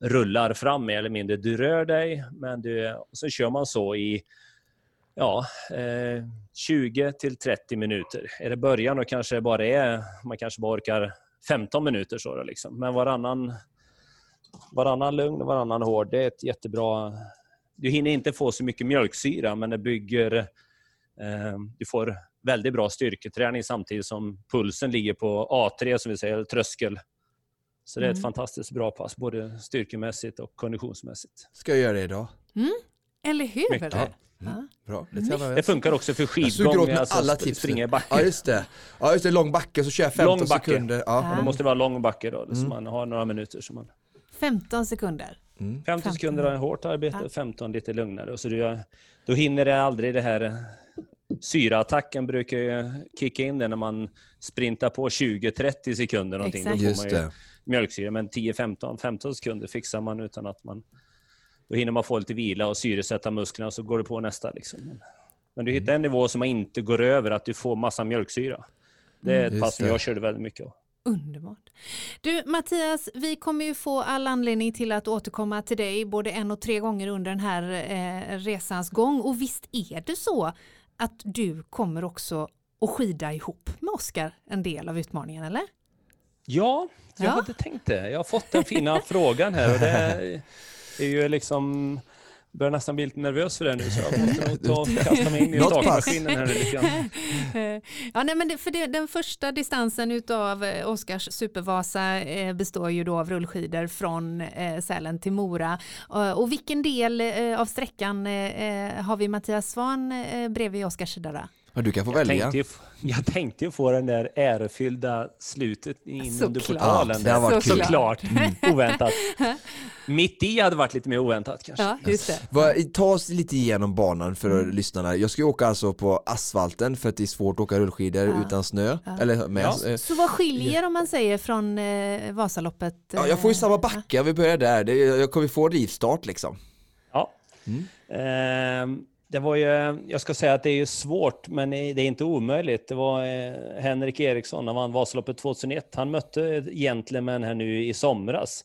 rullar fram mer eller mindre. Du rör dig, men du, och så kör man så i ja, eh, 20 till 30 minuter. Är det början och kanske bara är, man kanske bara orkar 15 minuter så då liksom. Men varannan, varannan lugn och varannan hård, det är ett jättebra... Du hinner inte få så mycket mjölksyra, men det bygger... Eh, du får väldigt bra styrketräning samtidigt som pulsen ligger på A3, som vi säger, eller tröskel. Så det är ett Mm. fantastiskt bra pass, både styrkemässigt och konditionsmässigt. Ska jag göra det idag? Eller hur? Mycket. Eller? Mm. Ja. Bra, det jag Det funkar också för Jag skidgång, mig alltså alla sp- tips. springa i backe. Ja just det, ja just det, lång backe så kör jag 15 Lång backe. sekunder. Ja. Ja. Det måste vara lång backe då, så Mm. man har några minuter. Så man... 15 sekunder. Mm. 50 15. sekunder är hårt arbete, Ja. 15 lite lugnare. Och så du, då hinner det aldrig det här... Syraattacken brukar ju kicka in det när man sprintar på 20-30 sekunder någonting. Då Exakt. får Just man ju det. mjölksyra. Men 10-15 15 sekunder fixar man utan att man... Då hinner man få lite vila och syresätta musklerna så går det på nästa. Liksom. Men du hittar en nivå som inte går över att du får massa mjölksyra. Det är ett Mm, pass som jag körde väldigt mycket av. Underbart. Du Mattias, vi kommer ju få all anledning till att återkomma till dig både en och tre gånger under den här eh, resans gång. Och visst är det så att du kommer också att skida ihop med Oskar en del av utmaningen, eller? Ja, jag Ja. hade tänkt det. Jag har fått den fina frågan här och det är ju liksom börjar nästan bli lite nervös för det nu så jag måste nog ta och kasta mig in i stakmaskinen här lite grann. Ja, nej, men det, för det, den första distansen utav eh, Oskars supervasa eh, består ju då av rullskidor från eh, Sälen till Mora. Eh, och vilken del eh, av sträckan eh, har vi Mattias Svan eh, bredvid Oskars sida? Ja, du kan få Jag välja. tänkte, jag tänkte ju få den där ärefyllda slutet in under Såklart. portalen. Ja, det har varit kul. Såklart. Oväntat. Mitt i hade varit lite mer oväntat kanske. Ja, just det. Vad- Ta oss lite igenom banan för Mm. lyssnarna. Jag ska ju åka alltså på asfalten för att det är svårt att åka rullskidor Ja. utan snö. Ja. Eller med. Ja. eh, Så vad skiljer om man säger från eh, Vasaloppet? Ja, jag får ju eh, samma backe, om vi börjar där. Det, jag kommer få rivstart liksom. Ja. Mm. Ehm, det var ju, jag ska säga att det är ju svårt, men det är inte omöjligt. Det var eh, Henrik Eriksson, han vann Vasaloppet 2001. Han mötte gentleman här nu i somras.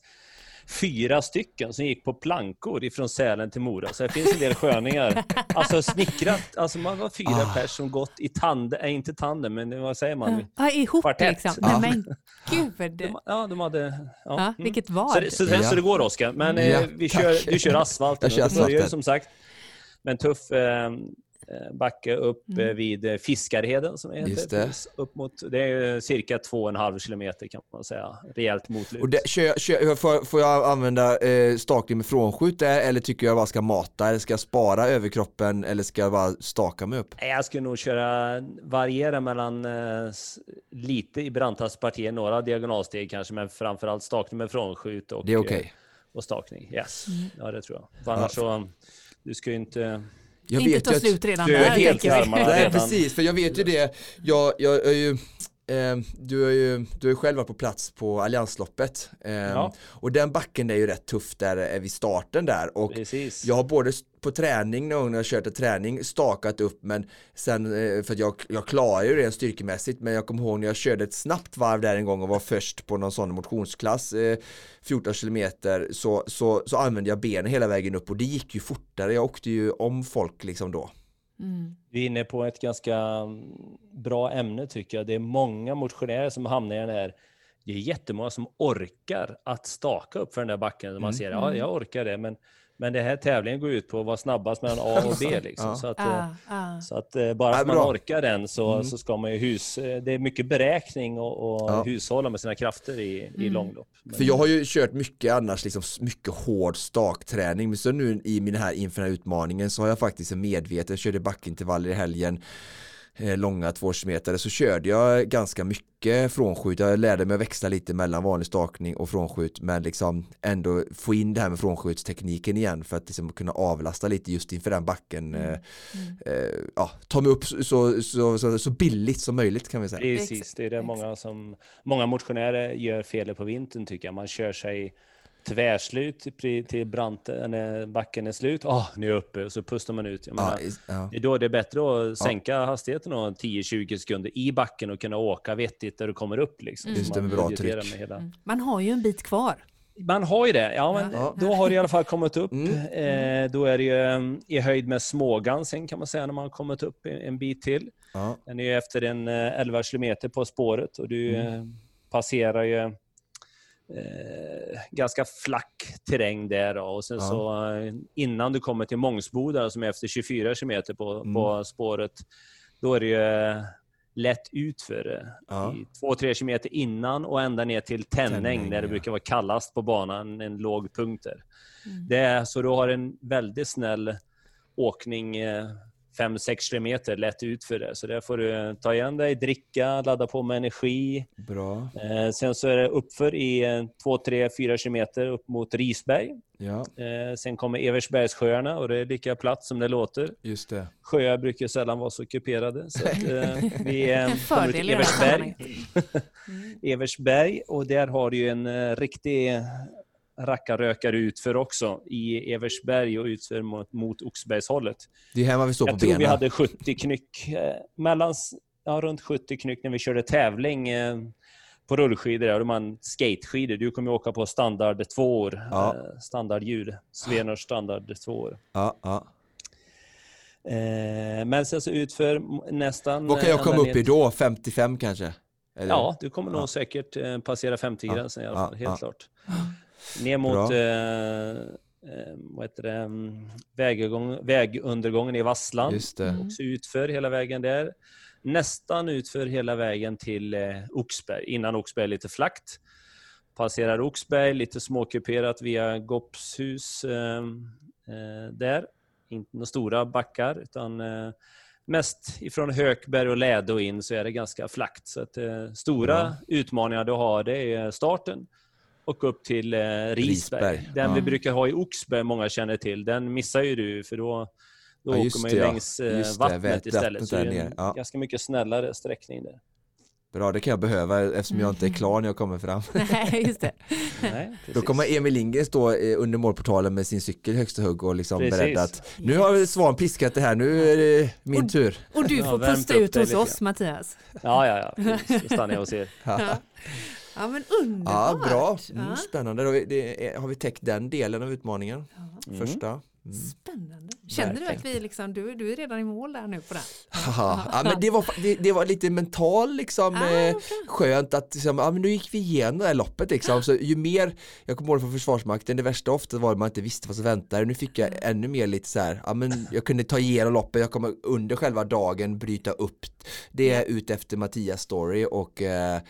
Fyra stycken som gick på plankor ifrån Sälen till Mora. Så det finns en del sköningar. Alltså snickrat, alltså man var fyra Ah. pers som gått i tandem, äh, inte tandem, men vad säger man? Ja, ihop Kvartett. liksom. Ja. Nej, men gud. De, ja, de hade... Ja, mm. vilket vad. Så, det- så, Ja. så det går Oskar, men Ja, eh, vi kör, du kör asfalten. Jag kör börjar asfalten. som sagt med en tuff eh, eh, backe upp Mm. eh, vid eh, Fiskarheden som heter. Just det. Upp mot, det är cirka två och en halv kilometer kan man säga. Rejält motlut. Och det, kör, kör, får, får jag använda eh, stakning med frånskjut där eller tycker jag bara ska mata? Eller ska jag spara överkroppen eller ska jag bara staka mig upp? Jag skulle nog köra, variera mellan eh, lite i brantaste partier, några diagonalsteg kanske, men framförallt stakning med frånskjut och, Det är eh, och stakning. Yes, Mm. ja det tror jag. För annars så, du ska ju inte... Jag inte vet ta slut redan Du är där. helt armarna. Nej precis, för jag vet ju det. Jag, jag är ju eh, du har ju du har ju själv varit på plats på Alliansloppet eh, Ja. och den backen är ju rätt tuff där eh, vid starten där och Precis. jag har både på träning någon gång när jag kört en träning stakat upp men sen eh, för att jag, jag klarar ju det styrkemässigt men jag kommer ihåg när jag körde ett snabbt varv där en gång och var först på någon sån motionsklass eh, 14 kilometer så, så, så använde jag benen hela vägen upp och det gick ju fortare jag åkte ju om folk liksom då Mm. Vi är inne på ett ganska mm, bra ämne tycker jag. Det är många motionärer som hamnar i den här. Det är jättemånga som orkar att staka upp för den där backen. Man Mm. ser, ja, jag orkar det, men, men det här tävlingen går ut på att vara snabbast mellan A och B. Liksom. Ja. Så att, eh, Ah, ah. så att eh, bara Ja, att man orkar den så, Mm. så ska man ju hus... eh, Det är mycket beräkning och, och Ja. hushålla med sina krafter i, i Mm. långlopp. Men- För jag har ju kört mycket annars, liksom mycket hård stakträning. Men så nu i min här, inför den här utmaningen så har jag faktiskt en medveten, jag körde backintervaller i helgen, långa tvåårsmetare, så körde jag ganska mycket frånskjut. Jag lärde mig att växla lite mellan vanlig stakning och frånskjut, men liksom ändå få in det här med frånskjutstekniken igen för att liksom kunna avlasta lite just inför den backen. Mm. Eh, eh, ja, ta mig upp så, så, så, så, billigt som möjligt kan vi säga. Precis, det är det många som många motionärer gör felet på vintern tycker jag. Man kör sig tvärslut till, till brant, när backen är slut. Åh, nu är jag uppe och så pustar man ut. Jag Ja, menar, i- ja. det är då det är bättre att sänka hastigheten och 10-20 sekunder i backen och kunna åka vettigt där du kommer upp. Liksom, Mm. Just det, med bra tryck. med hela. Mm. Man har ju en bit kvar. Man har ju det, ja men Ja. då har det i alla fall kommit upp. Mm. Eh, då är det ju eh, i höjd med Smågansen kan man säga när man har kommit upp en, bit till. Ja. Den är ju efter en eh, 11 kilometer på spåret och du Mm. eh, passerar ju eh, ganska flack terräng där då. och sen Ja. så eh, innan du kommer till Mångsboda som är efter 24 kilometer på, Mm. på spåret, då är det ju eh, lätt utför. Ja. Två, tre kilometer innan och ända ner till Tänning, Tänning, där det brukar vara kallast på banan, en låg punkt där. Mm. Det är, så du har en väldigt snäll åkning 5-6 kilometer lätt utför det. Så där får du ta igen dig, dricka, ladda på med energi. Bra, Eh, sen så är det uppför i 2, 3, 4 kilometer upp mot Risberg. ja Eh, sen kommer Eversbergssjöarna och det är lika platt som det låter. just det. Sjöar brukar sällan vara så kuperade. Så att, eh, vi eh, En kommer till Eversberg. Mm. Eversberg och där har du ju en eh, riktig rackarrökare utför också i Eversberg och utför mot, mot Oxbergshållet. Det är här man vill stå Jag på tror benen. vi hade 70 knyck, eh, mellan, ja, runt 70 knyck när vi körde tävling eh, på rullskidor. Där, och man skateskidor. Du kommer ju åka på standard två år, Ja. eh, standardhjul. Svenors standard två år. Ja, ja. Eh, men sen så utför nästan... Vad kan jag eh, komma upp i då? 55 kanske? Eller? Ja, du kommer nog Ja. säkert eh, passera 50-gränsen i alla Ja, fall, ja. helt klart. Ner mot eh, eh, vad heter det, mm, vägugång, vägundergången i Vassland. Just det. Mm. Också utför hela vägen där. Nästan utför hela vägen till eh, Oxberg. Innan Oxberg är lite flackt. Passerar Oxberg, lite småkuperat via Goppshus eh, eh, där. Inte några stora backar, utan eh, mest ifrån Hökberg och Läde och in så är det ganska flackt. Så att, eh, stora Ja. utmaningar du har det är starten och upp till eh, Risberg. Risberg, Den ja. vi brukar ha i Oxberg, många känner till, den missar ju du för då, då Ja, åker man ju det, längs eh, vattnet vattnet istället. Så det är en ja. ganska mycket snällare sträckning där. Bra, det kan jag behöva eftersom jag inte Mm. är klar när jag kommer fram. Nej, just det. Nej, Då kommer Emil Lindgren stå eh, under målportalen med sin cykel högsta hugg och liksom Precis. beredd att nu har Svan piskat det här, nu är det min Och- tur. Och du får pusta ut hos oss, Mattias. Ja, ja, ja. Då stannar jag hos er. Ja, ja men Ja, underbart. bra. Ja. Mm, spännande. Då är det, har vi täckt den delen av utmaningen? Mm. Första. Mm. Spännande. Känner du att Verkligen. vi liksom, du, du är redan i mål där nu på den? Ja, men det, var, det, det var lite mental liksom, Ah, eh, okej. skönt att liksom, ja, men nu gick vi igenom det här loppet liksom. Så ju mer, jag kommer ihåg från Försvarsmakten, det värsta ofta var att man inte visste vad som väntade. Nu fick jag ännu mer lite så här, ja men jag kunde ta igenom loppet, jag kommer under själva dagen bryta upp det ut efter Mattias story och eh,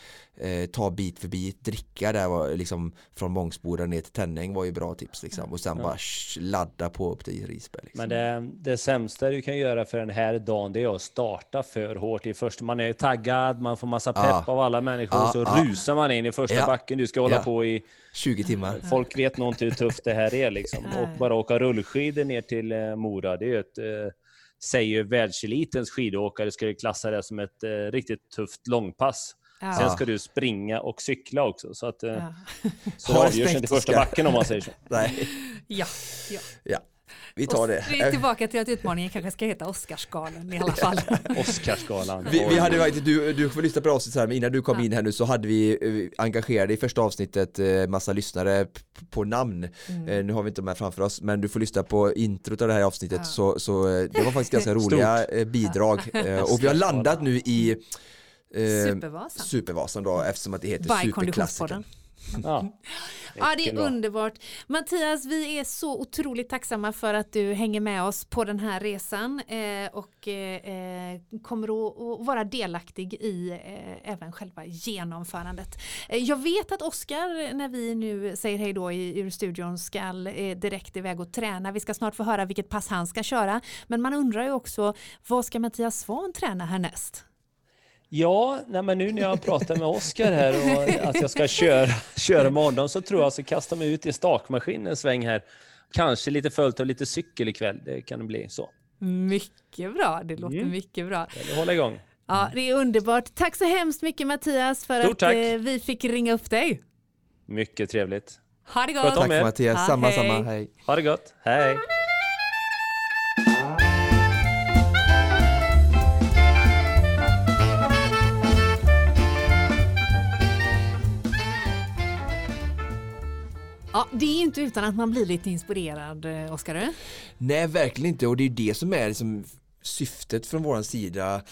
eh, ta bit för bit, dricka där var liksom från Mångsboda ner till Tänning var ju bra tips liksom. Och sen Ja. bara sh, ladda på upp till Risberg. Liksom. Men det, det sämsta du kan göra för den här dagen det är att starta för hårt i första. Man är taggad, man får massa pepp Ja. av alla människor Ja, så ja. rusar man in i första Ja. backen. Du ska hålla Ja. på i 20 timmar. Folk vet nog inte hur tufft det här är liksom. Och bara åka rullskidor ner till eh, Mora, det är ju ett, eh, säger ju världselitens skidåkare skulle klassa det som ett eh, riktigt tufft långpass. Sen Ja. ska du springa och cykla också, så att eh, Ja. så avgörs inte första backen om man säger så. Nej, Ja, ja. ja. Vi tar Och det. Vi är tillbaka till att utmaningen kanske ska heta Oscarsgalan i alla fall. Oscarsgalan. Vi, vi hade faktiskt, du, du får lyssna på det avsnittet här, men innan du kom Ja. in här nu så hade vi eh, engagerade i första avsnittet eh, massa lyssnare på namn. Mm. Eh, nu har vi inte de här framför oss, men du får lyssna på introt av det här avsnittet Ja. så, så det var faktiskt ganska roliga eh, bidrag. Och vi har landat nu i eh, Supervasan. Supervasan då eftersom att det heter By Superklassikern. Ja, Ja, det är underbart. Mattias, vi är så otroligt tacksamma för att du hänger med oss på den här resan eh, och eh, kommer att, vara delaktig i eh, även själva genomförandet. Jag vet att Oskar, när vi nu säger hej då i, ur studion, ska direkt iväg och träna. Vi ska snart få höra vilket pass han ska köra. Men man undrar ju också, vad ska Mattias Svahn träna härnäst? Ja nej, men nu när jag pratar med Oskar här och att jag ska köra, köra med honom så tror jag att jag ska kasta mig ut i stakmaskinen en sväng här. Kanske lite följt av lite cykel ikväll, det kan det bli så. Mycket bra, det låter Mm. mycket bra. Eller hålla igång. Ja, det är underbart. Tack så hemskt mycket Mattias för Stort att tack. eh, vi fick ringa upp dig. Mycket trevligt. Ha det gott! Tack. Mattias, Ja, samma hej. samma, hej. Ha det gott. Hej! Det är inte utan att man blir lite inspirerad, eh, Oskar. Nej, verkligen inte. Och det är det som är liksom syftet från våran sida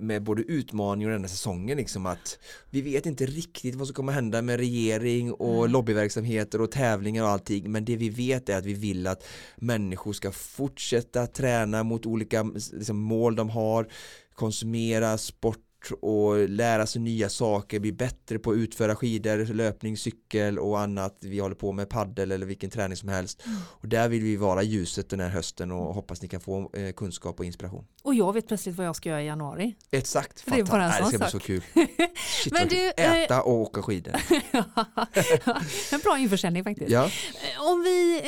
med både utmaningen och denna säsongen liksom att vi vet inte riktigt vad som kommer hända med regering och lobbyverksamheter och tävlingar och allting men det vi vet är att vi vill att människor ska fortsätta träna mot olika liksom, mål de har konsumera sport och lära sig nya saker, bli bättre på att utföra skidor, löpning, cykel och annat. Vi håller på med paddel eller vilken träning som helst. Och där vill vi vara ljuset den här hösten och hoppas ni kan få eh, kunskap och inspiration. Och jag vet plötsligt vad jag ska göra i januari. Exakt, Det är bara en sån Det ska bli så kul. Shit, Men du, eh, Äta och åka skidor. en bra införsäljning faktiskt. Ja, Eh, Om vi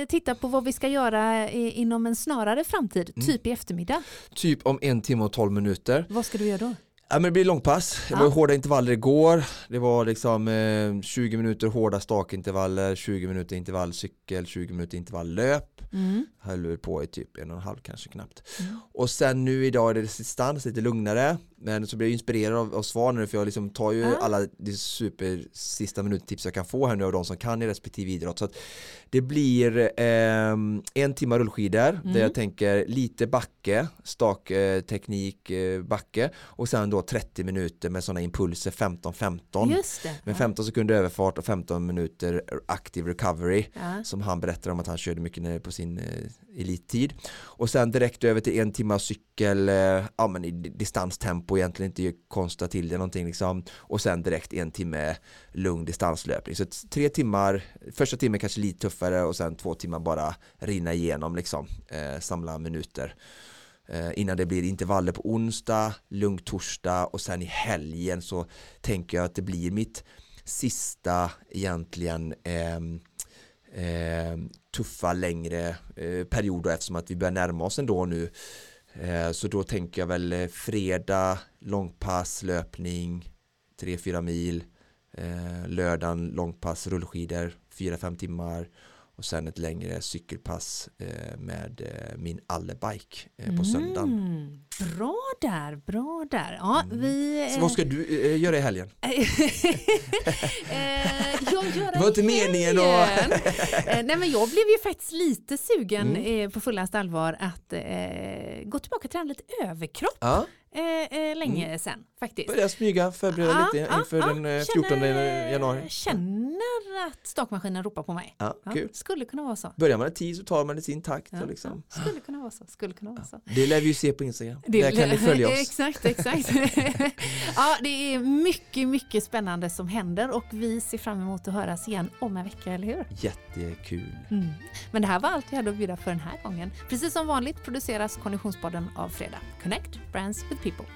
eh, tittar på vad vi ska göra inom en snarare framtid, Mm. typ i eftermiddag. typ om en timme och tolv minuter. Vad ska du göra då? Ja, men det blir långpass. Det Ja. var hårda intervaller igår. Det var liksom eh, 20 minuter hårda stakintervaller, 20 minuter intervall cykel, 20 minuter intervall löp. Mm. Höll på i typ en och en halv kanske knappt. Mm. Och sen nu idag är det distans, lite lugnare. Men så blir jag inspirerad av, av svar nu för jag liksom tar ju Ja. alla de super sista minuttips jag kan få här nu av de som kan i respektive idrott. Så att det blir ehm, en timme rullskidor Mm. där jag tänker lite backe, stak eh, eh, backe och sen då 30 minuter med sådana impulser 15-15. Just det. Med 15 sekunder överfart och 15 minuter active recovery Ja. som han berättar om att han körde mycket på sin eh, elittid. Och sen direkt över till en timme cykel, eh, ja men i di- tempo, egentligen inte konsta till det någonting liksom. Och sen direkt en timme lugn distanslöpning. Så tre timmar, första timmen kanske lite tuffare och sen två timmar bara rinna igenom liksom, eh, samla minuter. Eh, innan det blir intervaller på onsdag, lugn torsdag och sen i helgen så tänker jag att det blir mitt sista egentligen eh, tuffa längre eh, period då, eftersom att vi börjar närma oss ändå nu eh, Eh, så då tänker jag väl eh, fredag långpass löpning 3-4 mil. Eh, lördagen långpass rullskidor 4-5 timmar och sen ett längre cykelpass eh, med eh, min allebike eh, på söndagen. Mm. Bra där, bra där. Ja, vi, Så vad ska du göra i helgen? jag göra Det var inte meningen att- Nej men jag blev ju faktiskt lite sugen Mm. på fullaste allvar att gå tillbaka och träna lite överkropp Ja, länge sen faktiskt. börja smyga, förbereda Ja, lite inför ja. den eh, 14 Känner- januari. Känner att stakmaskinen ropar på mig. Ja, Ja, kul. Skulle kunna vara så. Börjar man i tid så tar man det i sin takt. Ja, och liksom. ja, skulle kunna vara så. Skulle kunna vara så. Det lär vi ju se på Instagram. Där kan ni följa oss. Exakt, exakt. ja, det är mycket, mycket spännande som händer och vi ser fram emot att höras igen om en vecka, eller hur? Jättekul. Mm. Men det här var allt vi hade att bjuda för den här gången. Precis som vanligt produceras Konditionspodden av Fredag. Connect Brands with People.